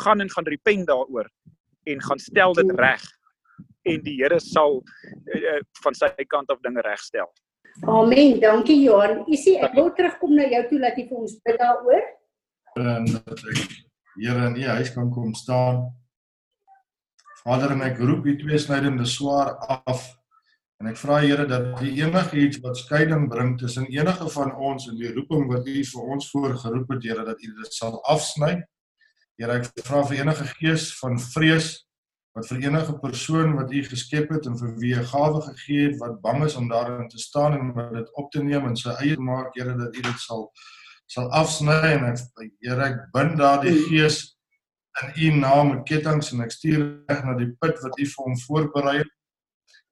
Gaan en gaan repent daaroor en gaan stel dit reg en die Here sal uh, van sy kant af dinge regstel. Amen. Dankie Johan. Isie, ek wil terugkom na jou toe dat jy vir ons bid daaroor. En dat ek Here in u huis kan kom staan. Vader, en ek roep u twee snydende swaar af. En ek vra Here dat u enigiets wat skeiding bring tussen enige van ons en die roeping wat u vir ons voorgeroep het, Here, dat u dit sal afsny. Here, ek vra vir enige gees van vrees wat vir enige persoon wat u geskep het en vir wie 'n gawe gegee het wat bang is om daarin te staan en om dit op te neem en sy eie maak, Here, dat u dit sal sal afsny. En ek Here, ek bind daardie gees in u naam met kettinge en ek stuur reg na die put wat u vir hom voorberei het.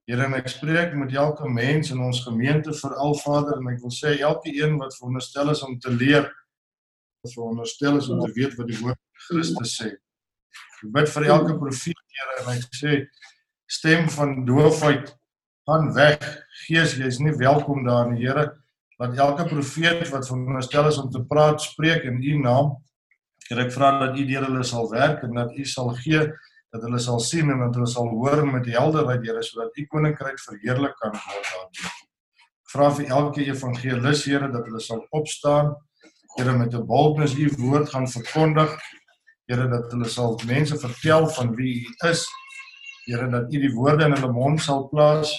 Here, en ek spreek met elke mens in ons gemeente vir al Vader en ek wil sê elke een wat veronderstel is om te leer, wat veronderstel is om te weet wat die woord Christus sê. Ek bid vir elke profeet Here en ek sê stem van doofheid gaan weg. Gees, jy is nie welkom daar nie, Here. Laat elke profeet wat veronderstel is om te praat, spreek in U naam. Here, ek vra dat U deur hulle sal werk en dat U sal gee dat hulle sal sien en dat hulle sal hoor met helderheid, Here, sodat U koninkryk verheerlik kan word daardeur. Vra vir elke evangelis, Here, dat hulle sal opstaan, Here, met 'n boldness U woord gaan verkondig Here dat hulle sal mense vertel van wie U is. Here dat U die woorde in hulle mond sal plaas.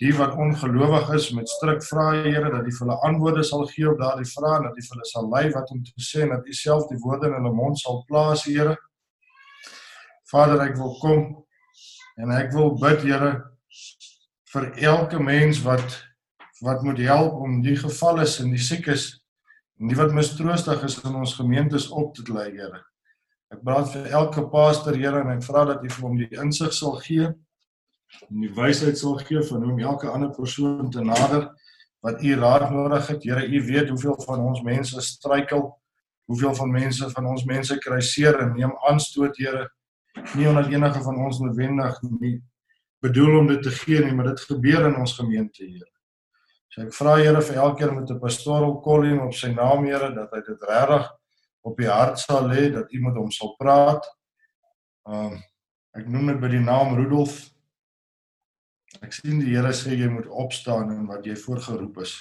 die wat ongelowig is met stryk vra Here dat U vir hulle antwoorde sal gee op daardie vrae en dat U vir hulle sal lei wat om te sê en dat U self die woorde in hulle mond sal plaas Here. Vader, ek wil kom en ek wil bid Here vir elke mens wat wat moet help om die gevalles en die siekes en die wat mistroostig is in ons gemeentes op te lei Here. Ek praat vir elke pastor Here en ek vra dat U vir hom die insig sal gee en die wysheid sal gee van hoe om elke ander persoon te nader wat u raad nodig het. Here, u weet hoeveel van ons mense struikel. Hoeveel van mense van ons mense kry seer en neem aanstoot, Here. Nie omdat enige van ons noodwendig nie bedoel om dit te gee nie, maar dit gebeur in ons gemeente, Here. So ek vra Here vir elkeen met 'n pastoral calling op sy naam, Here, dat hy dit regtig op die hart sal lê dat iemand hom sal praat. Um ek noem dit by die naam Rudolf Ek sien die Here sê jy moet opstaan en wat jy voorgeroep is.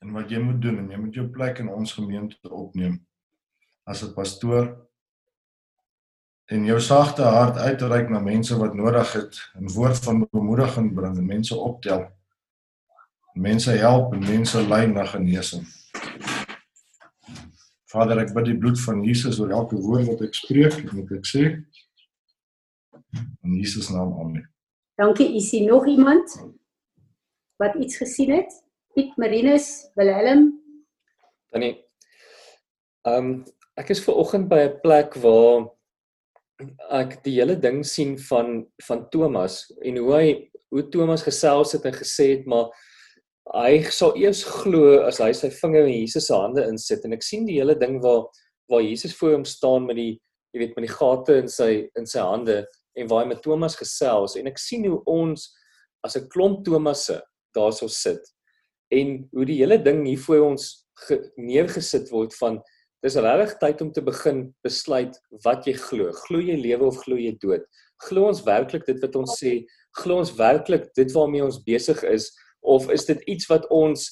En wat jy moet doen en jy moet jou plek in ons gemeente opneem as 'n pastoor en jou sagte hart uitreik na mense wat nodig het en woord van bemoediging bring en mense optel. Mense help en mense lei na genesing. Vader, ek bid die bloed van Jesus oor elke woord wat ek spreek en wat ek sê. In Jesus naam amen. Dankie. Is hier nog iemand wat iets gesien het? Piet Marinus, Willem. Tannie. Ehm um, ek is ver oggend by 'n plek waar ek die hele ding sien van van Thomas en hoe hy hoe Thomas gesels het en gesê het maar hy sal eers glo as hy sy vinger in Jesus se hande insit en ek sien die hele ding waar waar Jesus voor hom staan met die jy weet met die gate in sy in sy hande en waar hy met Thomas gesels en ek sien hoe ons as 'n klomp Thomasse daarso sit en hoe die hele ding hier voor ons neergesit word van dis regtig tyd om te begin besluit wat jy glo. Glo jy lewe of glo jy dood? Glo ons werklik dit wat ons sê? Glo ons werklik dit waarmee ons besig is of is dit iets wat ons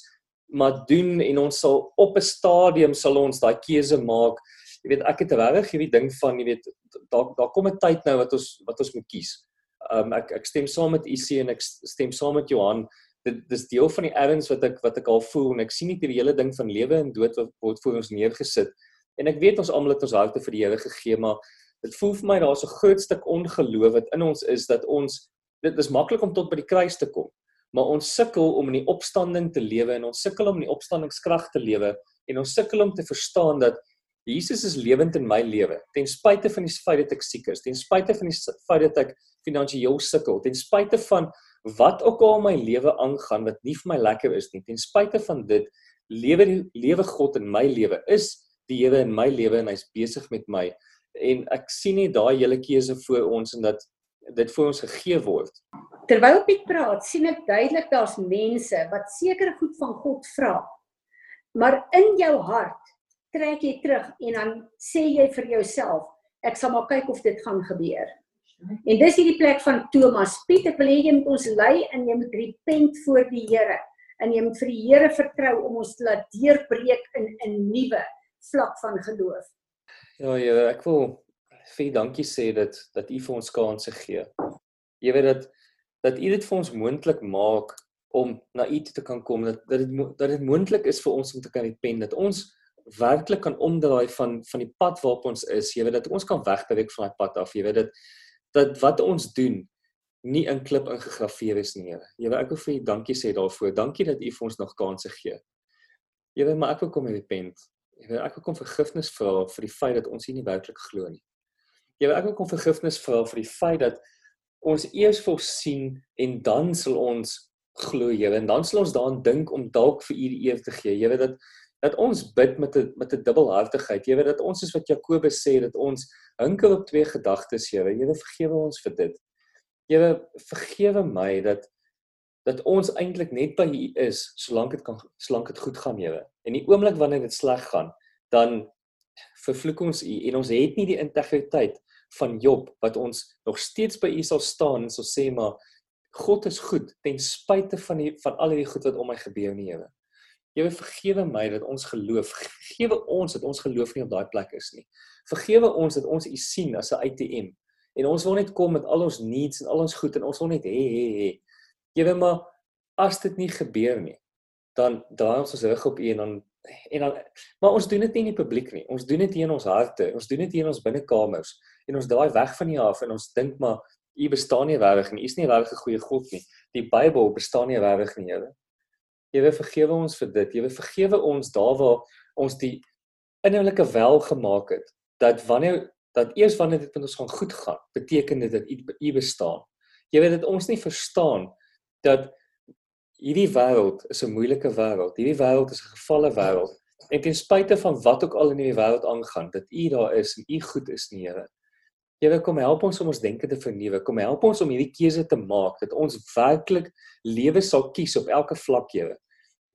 maar doen en ons sal op 'n stadium sal ons daai keuse maak jy weet ek het regtig hierdie ding van jy weet daar daar kom 'n tyd nou wat ons wat ons moet kies. Um ek ek stem saam met IC en ek stem saam met Johan. Dit dis deel van die erns wat ek wat ek al voel en ek sien net hierdie hele ding van lewe en dood wat word voor ons neergesit. En ek weet ons almal het ons harte vir die Here gegee, maar dit voel vir my daar's 'n groot stuk ongeloof wat in ons is dat ons dit is maklik om tot by die kruis te kom, maar ons sukkel om in die opstanding te lewe en ons sukkel om in die opstandingskrag te lewe en ons sukkel om te verstaan dat Jesus is lewend in my lewe. Ten spyte van die feit dat ek siek is, ten spyte van die feit dat ek finansiëel sukkel, ten spyte van wat ook al my lewe aangaan wat nie vir my lekker is nie, ten spyte van dit lewe lewe God in my lewe. Is die Here in my lewe en hy's besig met my. En ek sien nie daai hele keuse voor ons en dat dit vir ons gegee word. Terwyl Piet praat, sien ek duidelik daar's mense wat sekere goed van God vra. Maar in jou hart trek jy terug en dan sê jy vir jouself, ek sal maar kyk of dit gaan gebeur. En dis hierdie plek van Thomas Piet, ek wil hê jy moet ons lei en jy moet repent voor die Here en jy moet vir die Here vertrou om ons te laat deurbreek in 'n nuwe vlak van geloof. Ja, Here, ek wil vir dankie sê dat dat U vir ons kansse gee. Jy weet dat dat U dit vir ons moontlik maak om na U te kan kom dat dat dit dat dit moontlik is vir ons om te kan repent dat ons werklik kan omdraai van van die pad waarop ons is. Jy weet dat ons kan wegbeweeg van daai pad af. Jy weet dit dat wat ons doen nie in klip ingegraveer is nie, Here. Jy weet ek wil vir U dankie sê daarvoor. Dankie dat U vir ons nog kansse gee. Jy weet maar ek wil kom repent. Jy weet ek wil kom vergifnis vra vir die feit dat ons hier nie werklik glo nie. Weet ek wil kom vergifnis vra vir die feit dat ons eers voorsien en dan sal ons glo, Here. En dan sal ons daaraan dink om dalk vir U die eer te gee. Weet dat dat ons bid met 'n met 'n dubbelhartigheid. Weet dat ons is wat Jakobus sê dat ons hinkel op twee gedagtes, Here. Here vergewe ons vir dit. Here vergewe my dat dat ons eintlik net by U is solank dit kan solank dit goed gaan, Here. En die oomblik wanneer dit sleg gaan, dan vervloek ons U en ons het nie die integriteit van Job wat ons nog steeds by U sal staan en sal sê maar God is goed ten spyte van die van al hierdie goed wat om my gebeur nie, Here. Here vergewe my dat ons geloof, vergewe ons dat ons geloof nie op daai plek is nie. Vergewe ons dat ons U sien as 'n ATM en ons wil net kom met al ons needs en al ons goed en ons wil net hê hê hê. Here maar as dit nie gebeur nie, dan draai ons ons rug op U en dan en dan maar ons doen dit nie in die publiek nie. Ons doen dit hier in ons harte. Ons doen dit hier in ons binnekamers en ons draai weg van U af en ons dink maar U bestaan nie regtig nie. U is nie regtig 'n goeie God nie. Die Bybel bestaan nie regtig nie, Here. Here vergewe ons vir dit. Here vergewe ons daar waar ons die innerlike wel gemaak het dat wanneer dat eers wanneer dit met ons gaan goed gaan, beteken dit dat U bestaan. Jy weet dit ons nie verstaan dat hierdie wêreld is 'n moeilike wêreld. Hierdie wêreld is 'n gefalle wêreld. En ten spyte van wat ook al in hierdie wêreld aangaan, dat U daar is en U goed is, Here. Here kom help ons om ons denke te vernuwe. Kom help ons om hierdie keuse te maak dat ons werklik lewe sal kies op elke vlak, Here.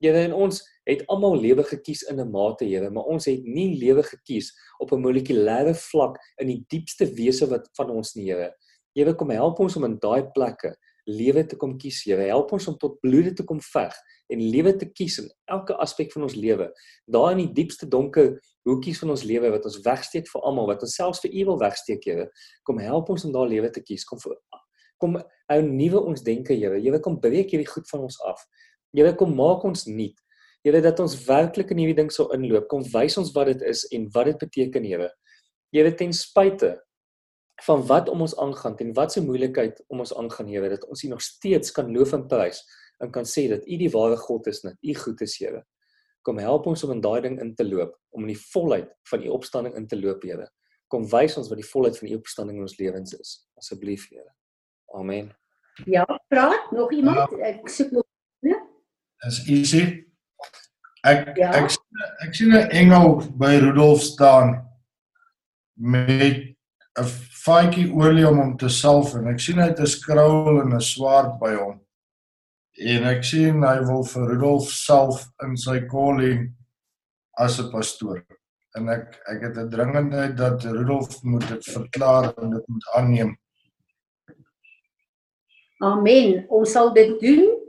Here en ons het almal lewe gekies in 'n mate, Here, maar ons het nie lewe gekies op 'n molekulêre vlak in die diepste wese wat van ons nie, Here. Here kom help ons om in daai plekke lewe te kom kies, Here. Help ons om tot bloede te kom veg en lewe te kies in elke aspek van ons lewe. Daar in die diepste donker hoekies van ons lewe wat ons wegsteek vir almal, wat ons selfs vir U wil wegsteek, Here. Kom help ons om daar lewe te kies. Kom vir kom hou nuwe ons denke, Here. Here kom breek hierdie goed van ons af. Here kom maak ons nuut. Here dat ons werklik in hierdie ding sou inloop. Kom wys ons wat dit is en wat dit beteken, Here. Here ten spyte van wat om ons aangaan en wat se moeilikheid om ons aangaan Here dat ons U nog steeds kan loof en prys en kan sê dat U die ware God is en dat U goed is Here. Kom help ons om in daai ding in te loop, om in die volheid van U opstanding in te loop Here. Kom wys ons wat die volheid van U opstanding in ons lewens is asseblief Here. Amen. Ja, praat nog iemand? Ja. Ek soek nog nee. Is easy. Ek ja. ek ek sien 'n engel by Rudolf staan met 'n faadjie olie om hom te salf en ek sien hy het 'n skrol en 'n swaard by hom. En ek sien hy wil vir Rudolf salf in sy calling as 'n pastoor. En ek ek het 'n dringendheid dat Rudolf moet dit verklaar en dit moet aanneem. Amen. Ons sal dit doen.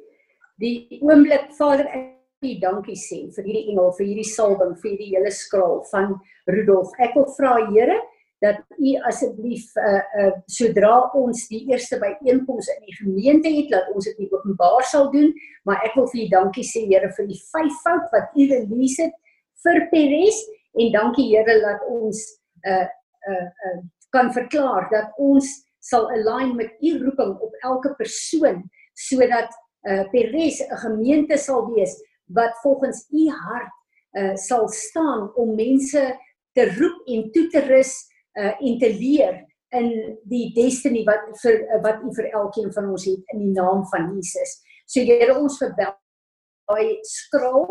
Die oomblik Vader ek U dankie sê vir hierdie engel, vir hierdie salwing, vir hierdie hele skraal van Rudolf. Ek wil vra Here dat u asseblief uh uh sodra ons die eerste byeenkoms in die gemeente het dat ons dit openbaar sal doen. Maar ek wil vir u dankie sê Here vir die vyf fout wat u release het vir Peres en dankie Here dat ons uh uh uh kan verklaar dat ons sal align met u roeping op elke persoon sodat uh Peres 'n gemeente sal wees wat volgens u hart uh sal staan om mense te roep en toe te rus uh, en te leer in die destiny wat vir uh, wat U vir elkeen van ons het in die naam van Jesus. So Here ons verbel daai skraal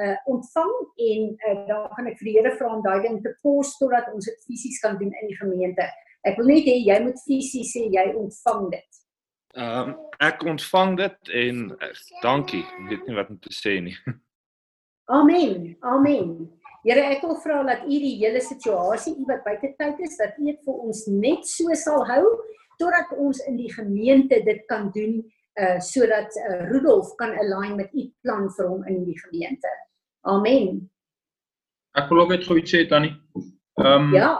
uh ontvang en uh, dan gaan ek vir die Here vra om daai ding te pos totdat ons dit fisies kan doen in die gemeente. Ek wil net hê jy moet fisies sê jy ontvang dit. Ehm um, ek ontvang dit en uh, dankie. Ek weet nie wat om te sê nie. Amen. Amen. Here, ek wil vra dat U die hele situasie, U wat buite tyd is, dat U dit vir ons net so sal hou totdat ons in die gemeente dit kan doen uh sodat uh, Rudolf kan align met U plan vir hom in die gemeente. Amen. Ek wil ook net gou iets sê Tannie. Ehm um, Ja.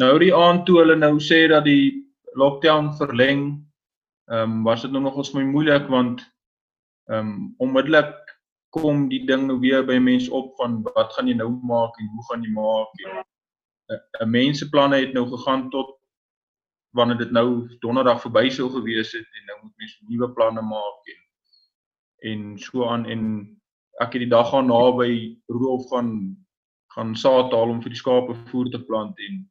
Nou die aand toe hulle nou sê dat die lockdown verleng, ehm um, was dit nou nog ons my moeilik want ehm um, onmiddellik kom die ding nou weer by mense op van wat gaan jy nou maak en hoe gaan jy maak? En eh, mense planne het nou gegaan tot wanneer dit nou donderdag verby sou gewees het en nou moet mense nuwe planne maak en en so aan. En ek het die dag gaan naby Rudolf gaan gaan saad haal om vir die skape voer te plant en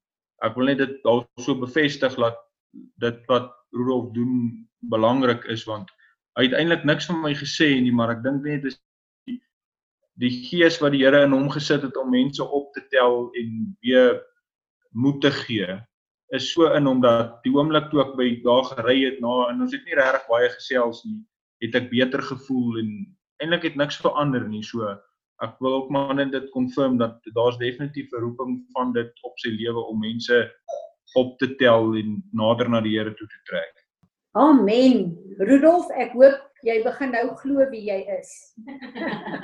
ek wil net dit daar so bevestig dat dit wat Rudolf doen belangrik is want hy het eintlik niks van my gesê nie maar ek dink net dis die gees wat die Here in hom gesit het om mense op te tel en weer moed te gee is so in hom dat die oomblik toe ek by daar gery het na en ons het nie regtig baie gesels nie het ek beter gevoel en eintlik het niks verander nie so ek wil ook maar net dit confirm dat daar's definitief 'n roeping van dit op sy lewe om mense op te tel en nader na die Here toe te trek. Amen. Rudolf, ek hoop jy begin nou glo wie jy is.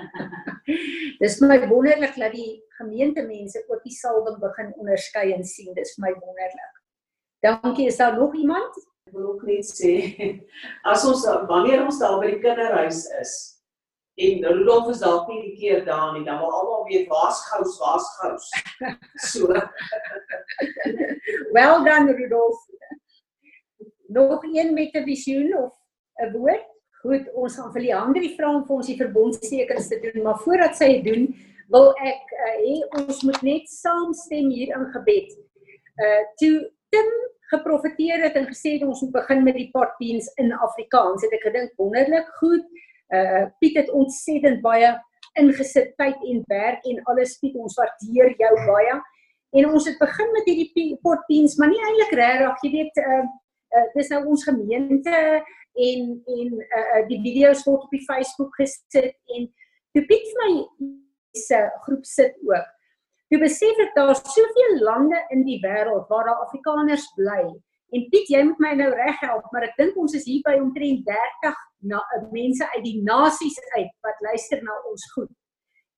Dis my wonderlik dat die gemeentemense ook die salwing begin onderskei en sien. Dis my wonderlik. Dankie. Is daar nog iemand? Ek wil ook net sê as ons wanneer ons daar by die kinderhuis is en Rudolf is dalk nie die keer daar nie, dan wil almal weet waar's gous, waar's gous. So. Wel dan Rudolf. Nog een met 'n visioen of 'n woord? Goed, ons gaan vir Leandri vra om vir ons die verbondstekens te doen, maar voordat sy dit doen, wil ek uh, hê ons moet net saamstem hier in gebed. Uh toe Tim geprofeteer het en gesê het ons moet begin met die potbeans in Afrikaans, het ek gedink wonderlik goed. Uh Piet het ontsettend baie ingesit tyd en werk en alles Piet ons waardeer jou baie. En ons het begin met hierdie potbeans, maar nie eintlik regtig, jy weet uh uh, dis nou ons gemeente en en uh, uh, die video's word op die Facebook gesit en toe Piet vir my se groep sit ook. Toe besef ek daar soveel lande in die wêreld waar daar Afrikaners bly. En Piet, jy moet my nou reghelp, maar ek dink ons is hier by omtrent 30 na mense uit die nasies uit wat luister na ons goed.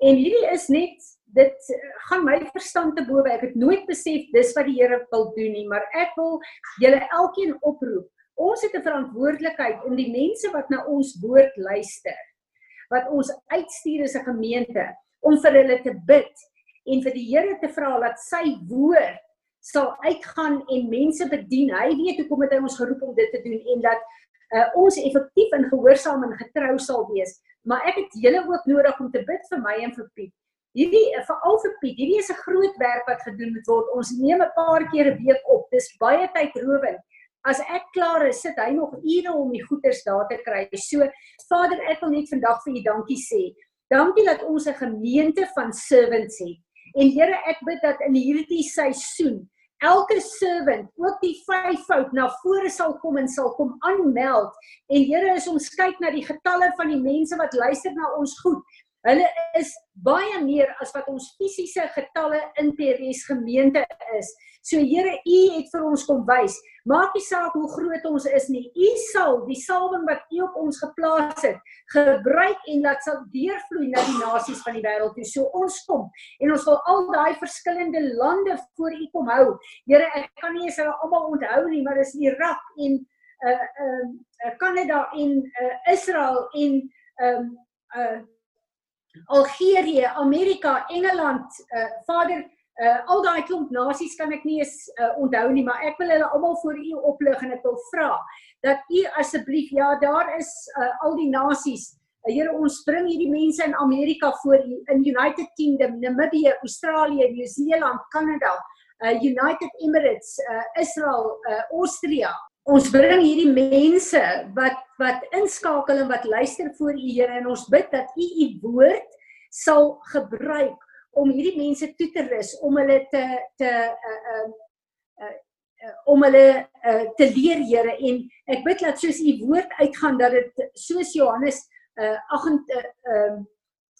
En hierdie is net dit gaan my verstand te bowe. Ek het nooit besef dis wat die Here wil doen nie, maar ek wil julle elkeen oproep. Ons het 'n verantwoordelikheid in die mense wat na ons woord luister. Wat ons uitstuur as 'n gemeente om vir hulle te bid en vir die Here te vra dat sy woord sal uitgaan en mense bedien. Hy weet hoekom het hy ons geroep om dit te doen en dat uh, ons effektief en gehoorsaam en getrou sal wees. Maar ek het julle ook nodig om te bid vir my en vir Piet. Hierdie eh, vir al vir Piet, hierdie is 'n groot werk wat gedoen moet word. Ons neem 'n paar keer 'n week op. Dis baie tydrowend. As ek klaar is, sit hy nog ure om die goeders daar te kry. So Vader, ek wil net vandag vir U dankie sê. Dankie dat ons 'n gemeente van servants het. En Here, ek bid dat in hierdie seisoen elke servant ook die vyfvoud na vore sal kom en sal kom aanmeld. En Here, as ons kyk na die getalle van die mense wat luister na ons goed, Hulle is baie meer as wat ons fisiese getalle in PRS gemeente is. So Here, U het vir ons kom wys. Maak nie saak hoe groot ons is nie. U sal die salwing wat U op ons geplaas het, gebruik en laat sal deurvloei na die nasies van die wêreld toe. So ons kom en ons wil al daai verskillende lande voor U kom hou. Here, ek kan nie eens hulle almal onthou nie, maar dis Irak en uh uh Kanada en uh Israel en um uh Algerië, Amerika, Engeland, uh Vader, uh al daai klomp nasies kan ek nie eens uh, onthou nie, maar ek wil hulle almal voor U oplig en ek wil vra dat U asseblief ja, daar is uh, al die nasies. Uh, Here, ons bring hierdie mense in Amerika voor U, in United Kingdom, Namibië, Australië, Nieu-Seeland, Kanada, uh United Emirates, uh Israel, uh Austria, Ons bring hierdie mense wat wat inskakel en wat luister voor U Here en ons bid dat U U woord sal gebruik om hierdie mense toe te rus om hulle te te uh uh, uh, uh om hulle uh, te leer Here. En ek bid dat soos U woord uitgaan dat dit soos Johannes uh 8 uh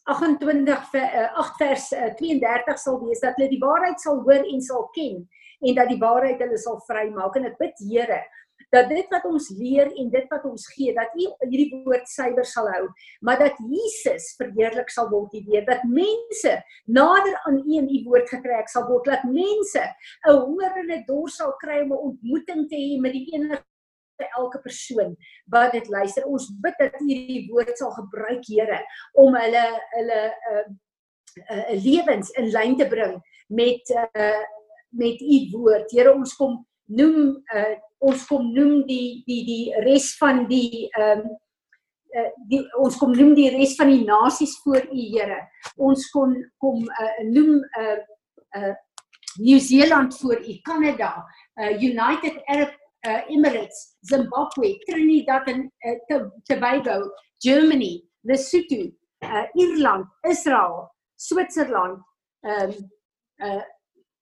28 8 vers 32 sal wees dat hulle die waarheid sal hoor en sal ken en dat die waarheid hulle sal vrymaak. En ek bid Here dat dit wat ons leer en dit wat ons gee dat U hierdie woord suiwer sal hou maar dat Jesus verheerlik sal word hierdeur dat mense nader aan U en U woord getrek sal word dat mense 'n honger en 'n dors sal kry om 'n ontmoeting te hê met die enige elke persoon wat dit luister. Ons bid dat U hierdie woord sal gebruik Here om hulle hulle uh, uh, lewens in lyn te bring met uh, met U woord. Here ons kom noem uh, ons kom noem die die die res van die ehm um, uh, die ons kom noem die res van die nasies voor u Here. Ons kom kom uh, noem uh uh New Zealand voor u, Canada, uh United Arab uh, Emirates, Zimbabwe, Trinidad en uh, Tobago, Germany, Lesotho, uh Ierland, Israel, Switserland, ehm um, uh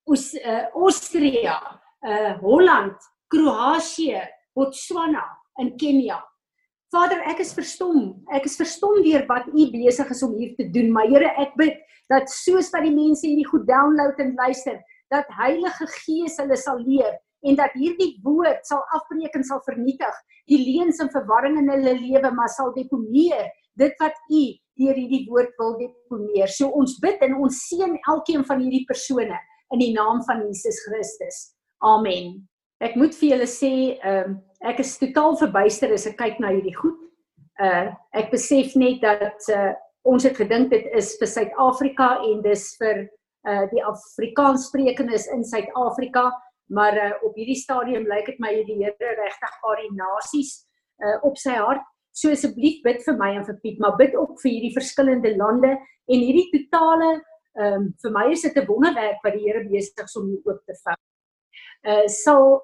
Oos, uh Austria, uh Holland, Kroasie, Botswana in Kenia. Vader, ek is verstom. Ek is verstom deur wat U besig is om hier te doen. Maar Here, ek bid dat soos wat die mense hierdie goed download en luister, dat Heilige Gees hulle sal leer en dat hierdie woord sal afbreek en sal vernietig die leuns en verwarring in hulle lewe, maar sal deponeer dit wat U deur hierdie woord wil deponeer. So ons bid en ons seën elkeen van hierdie persone in die naam van Jesus Christus. Amen. ek moet vir julle sê, ehm um, ek is totaal verbuister as ek kyk na hierdie goed. Uh ek besef net dat uh ons het gedink dit is vir Suid-Afrika en dis vir uh die Afrikaanssprekendes in Suid-Afrika, maar uh op hierdie stadium lyk dit my die Here regtig paar die nasies uh op sy hart. So asseblief bid vir my en vir Piet, maar bid ook vir hierdie verskillende lande en hierdie totale ehm um, vir my is dit 'n wonderwerk wat die Here besig is om hier oop te vou. Uh sal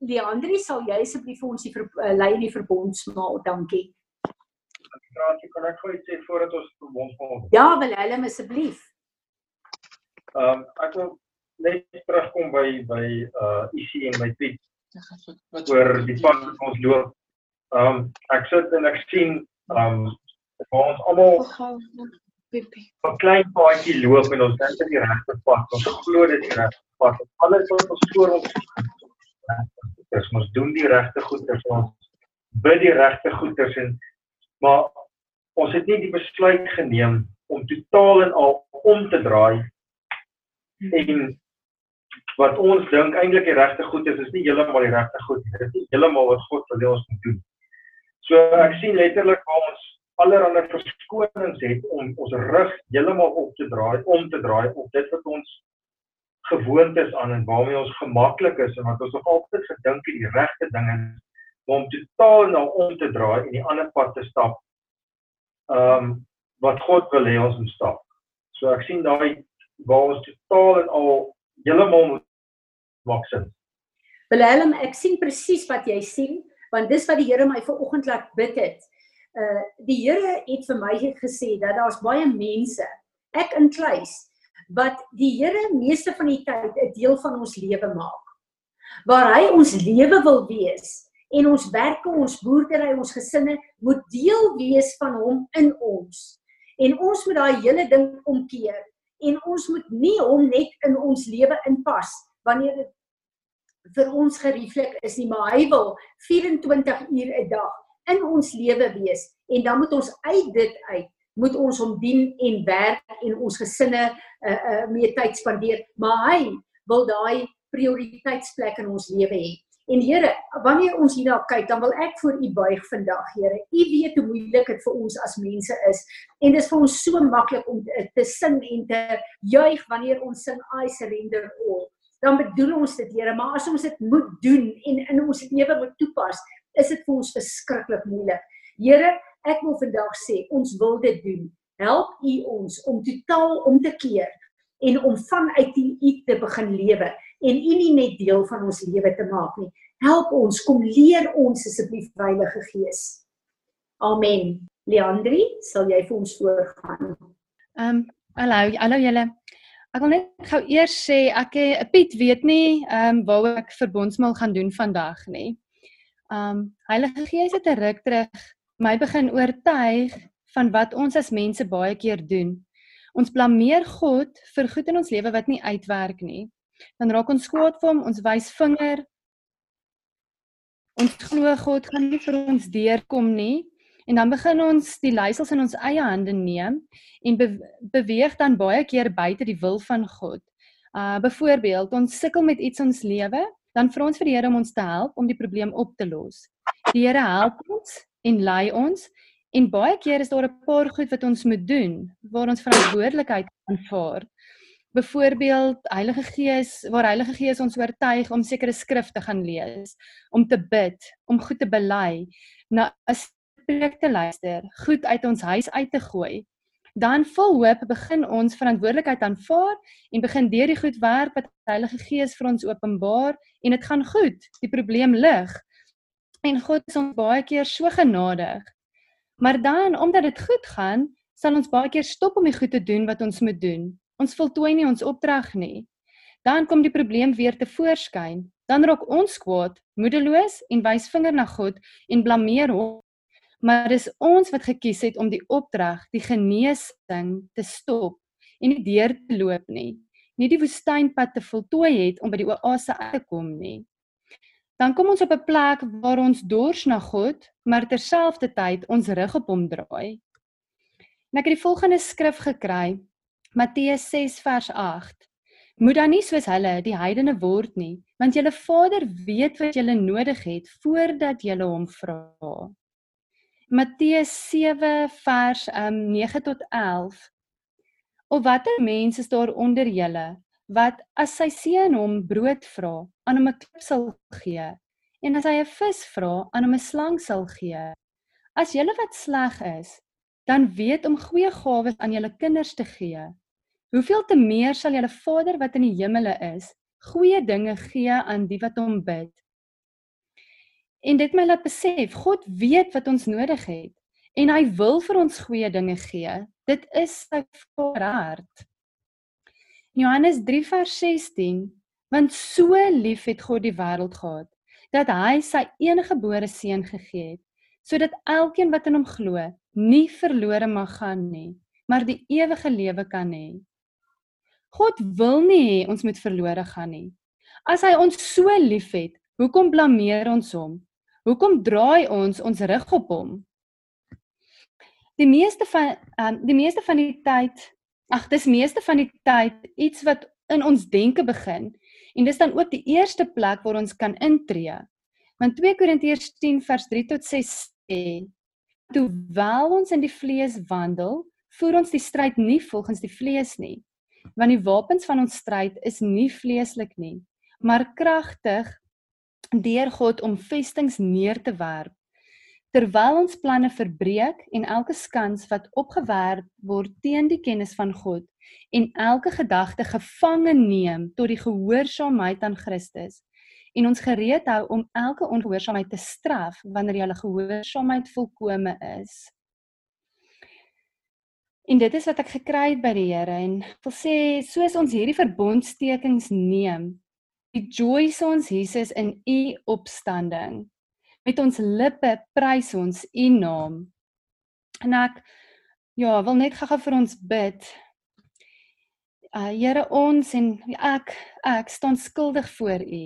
Leandri sal jy asseblief vir ons die ver, uh, lei die verbondsmaal, dankie. Grasie, kan ek gou sê voordat ons verbondsmaal? Ja, Willem asseblief. Ehm um, ek wil net terugkom by by uh IC en by Piet. oor die pad wat ons loop. Ehm um, ek sit en ek sien ehm um, ons almal 'n klein paadjie loop en ons dink dit is die regte pad. Ons glo dit is die regte pad. Alles wat ons voor ons is ons doen die regte goeders ons bid die regte goeders en maar ons het nie die besluit geneem om totaal en al om te draai en wat ons dink eintlik die regte goed is is nie heeltemal die regte goed dit is nie heeltemal wat God wil ons moet doen so ek sien letterlik waar ons allerlei verskonings het om ons rug heeltemal op te draai om te draai op dit wat ons gewoontes aan en waarmee ons gemaklik is en wat ons nog altyd gedink het die regte ding is om totaal nou om te draai en die ander pad te stap. Ehm um, wat God wil hê ons moet stap. So ek sien daai waar ons totaal en al heeltemal maak sin. Willem, ek sien presies wat jy sien want dis wat die Here my vanoggend laat bid het. Uh die Here het vir my gesê dat daar's baie mense, ek inkluis, wat die Here meeste van die tyd 'n deel van ons lewe maak. Waar hy ons lewe wil wees en ons werke, ons boerdery, ons gesinne moet deel wees van hom in ons. En ons moet daai hele ding omkeer en ons moet nie hom net in ons lewe inpas wanneer dit vir ons gerieflik is nie, maar hy wil 24 uur 'n dag in ons lewe wees en dan moet ons uit dit uit moet ons hom dien en werk en ons gesinne uh, uh, meer tyd spandeer, maar hy wil daai prioriteitsplek in ons lewe hê. En Here, wanneer ons hierna kyk, dan wil ek voor U buig vandag, Here. U weet hoe moeilik dit vir ons as mense is. En dit is vir ons so maklik om te, te sing en te juig wanneer ons sing I surrender all. Dan bedoel ons dit, Here, maar as ons dit moet doen en in ons lewe moet toepas, is dit vir ons verskriklik moeilik. Here, ek wil vandag sê, ons wil dit doen help u ons om totaal om te keer en om vanuit u te begin lewe en u nie net deel van ons lewe te maak nie. Help ons, kom leer ons asseblief Heilige Gees. Amen. Leandri, sal jy vir ons voorgaan? Ehm, um, hallo, hallo julle. Ek wil net gou eers sê ek eh, Piet weet nie ehm um, waar ek verbondsmaal gaan doen vandag nie. Ehm um, Heilige Gees het 'n ruk terug my begin oortuig van wat ons as mense baie keer doen. Ons blameer God vir goed in ons lewe wat nie uitwerk nie. Dan raak ons kwaad vir hom, ons wys vinger. Ons glo God gaan nie vir ons deurkom nie en dan begin ons die leiersels in ons eie hande neem en be beweeg dan baie keer buite die wil van God. Uh byvoorbeeld, ons sukkel met iets in ons lewe, dan vra ons vir die Here om ons te help om die probleem op te los. Die Here help ons en lei ons En baie keer is daar 'n paar goed wat ons moet doen waar ons verantwoordelikheid aanvaar. Byvoorbeeld Heilige Gees, waar Heilige Gees ons oortuig om sekere skrifte gaan lees, om te bid, om goed te bely, na 'n preek te luister, goed uit ons huis uit te gooi. Dan vol hoop begin ons verantwoordelikheid aanvaar en begin deur die goed werk wat Heilige Gees vir ons openbaar en dit gaan goed. Die probleem lig. En God is ons baie keer so genadig Maar dan omdat dit goed gaan, sal ons baie keer stop om die goed te doen wat ons moet doen. Ons voltooi nie ons opdrag nie. Dan kom die probleem weer te voorskyn. Dan raak ons kwaad, moedeloos en wys vinger na God en blameer hom. Maar dis ons wat gekies het om die opdrag, die genesing te stop en nie deur te loop nie. Nie die woestynpad te voltooi het om by die oase uit te kom nie dan kom ons op 'n plek waar ons dors na God, maar terselfdertyd ons rug op hom draai. En ek het die volgende skrif gekry. Matteus 6 vers 8. Moet dan nie soos hulle die heidene word nie, want julle Vader weet wat julle nodig het voordat julle hom vra. Matteus 7 vers um, 9 tot 11. Of watter mens is daar onder julle wat as sy seun hom brood vra, aan hom 'n klip sal gee, en as hy 'n vis vra, aan hom 'n slang sal gee? As julle wat sleg is, dan weet om goeie gawes aan julle kinders te gee, hoeveel te meer sal julle Vader wat in die hemele is, goeie dinge gee aan die wat hom bid. En dit my laat besef, God weet wat ons nodig het en hy wil vir ons goeie dinge gee. Dit is sy hart. Johannes 3 vers 16 Want so lief het God die wêreld gehad dat hy sy eniggebore seun gegee het sodat elkeen wat in hom glo nie verlore mag gaan nie maar die ewige lewe kan hê. God wil nie hê ons moet verlore gaan nie. As hy ons so liefhet, hoekom blameer ons hom? Hoekom draai ons ons rug op hom? Die meeste van um, die meeste van die tyd, ag dis meeste van die tyd iets wat in ons denke begin en dis dan ook die eerste plek waar ons kan intree. Want 2 Korintiërs 10 vers 3 tot 6 sê: "Terwyl ons in die vlees wandel, voer ons die stryd nie volgens die vlees nie, want die wapens van ons stryd is nie vleeslik nie, maar kragtig deur God om vestings neer te werp. Terwyl ons planne verbreek en elke skans wat opgewerp word teen die kennis van God en elke gedagte gevange neem tot die gehoorsaamheid aan Christus en ons gereed hou om elke ongehoorsaamheid te straf wanneer julle gehoorsaamheid volkome is. En dit is wat ek gekry het by die Here en wil sê soos ons hierdie verbondstekings neem rejoice ons Jesus in u opstanding. Met ons lippe prys ons u naam. En ek ja, wil net gou-gou vir ons bid. Uh Here ons en ek ek staan skuldig voor u.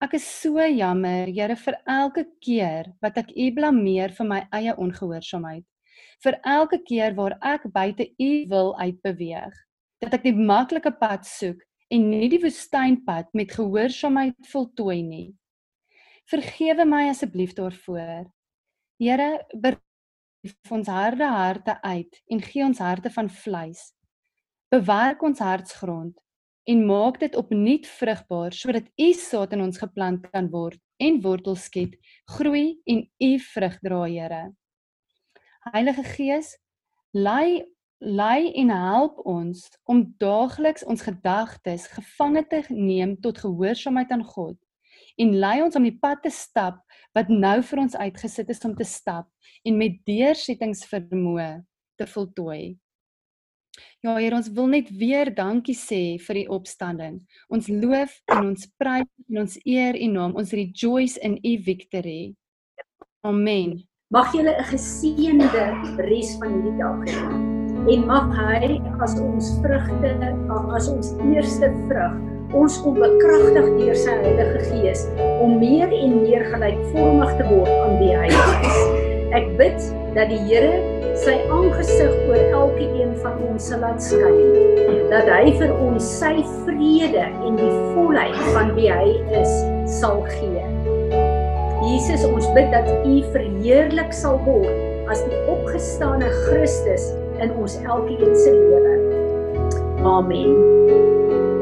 Ek is so jammer, Here, vir elke keer wat ek u blameer vir my eie ongehoorsaamheid. Vir elke keer waar ek buite u wil uitbeweeg, dat ek die maklike pad soek en nie die woestynpad met gehoorsaamheid voltooi nie. Vergewe my asseblief daarvoor. Here, beref ons harde harte uit en gee ons harte van vleis. Bewerk ons hartsgrond en maak dit opnuut vrugbaar sodat u saad in ons geplant kan word en wortels skiet, groei en u vrug dra, Here. Heilige Gees, lei lei en help ons om daagliks ons gedagtes gevange te neem tot gehoorsaamheid aan God en lei ons om die pad te stap wat nou vir ons uitgesit is om te stap en met deursettingsvermoë te voltooi. Ja Here, ons wil net weer dankie sê vir die opstanding. Ons loof en ons prys en ons eer U naam. Ons rejoice in U victory. Amen. Mag julle 'n geseënde res van hierdie dag hê en mag hy as ons vrugte as ons eerste vrug ons kom bekragtig deur sy Heilige Gees om meer en meer gelykvormig te word aan die is. Ek bid dat die Here sy aangesig oor elkeen van ons sal laat skyn. Dat hy vir ons sy vrede en die volheid van wie hy is sal gee. Jesus, ons bid dat U verheerlik sal word as die opgestane Christus in ons elkeen se lewe. Amen.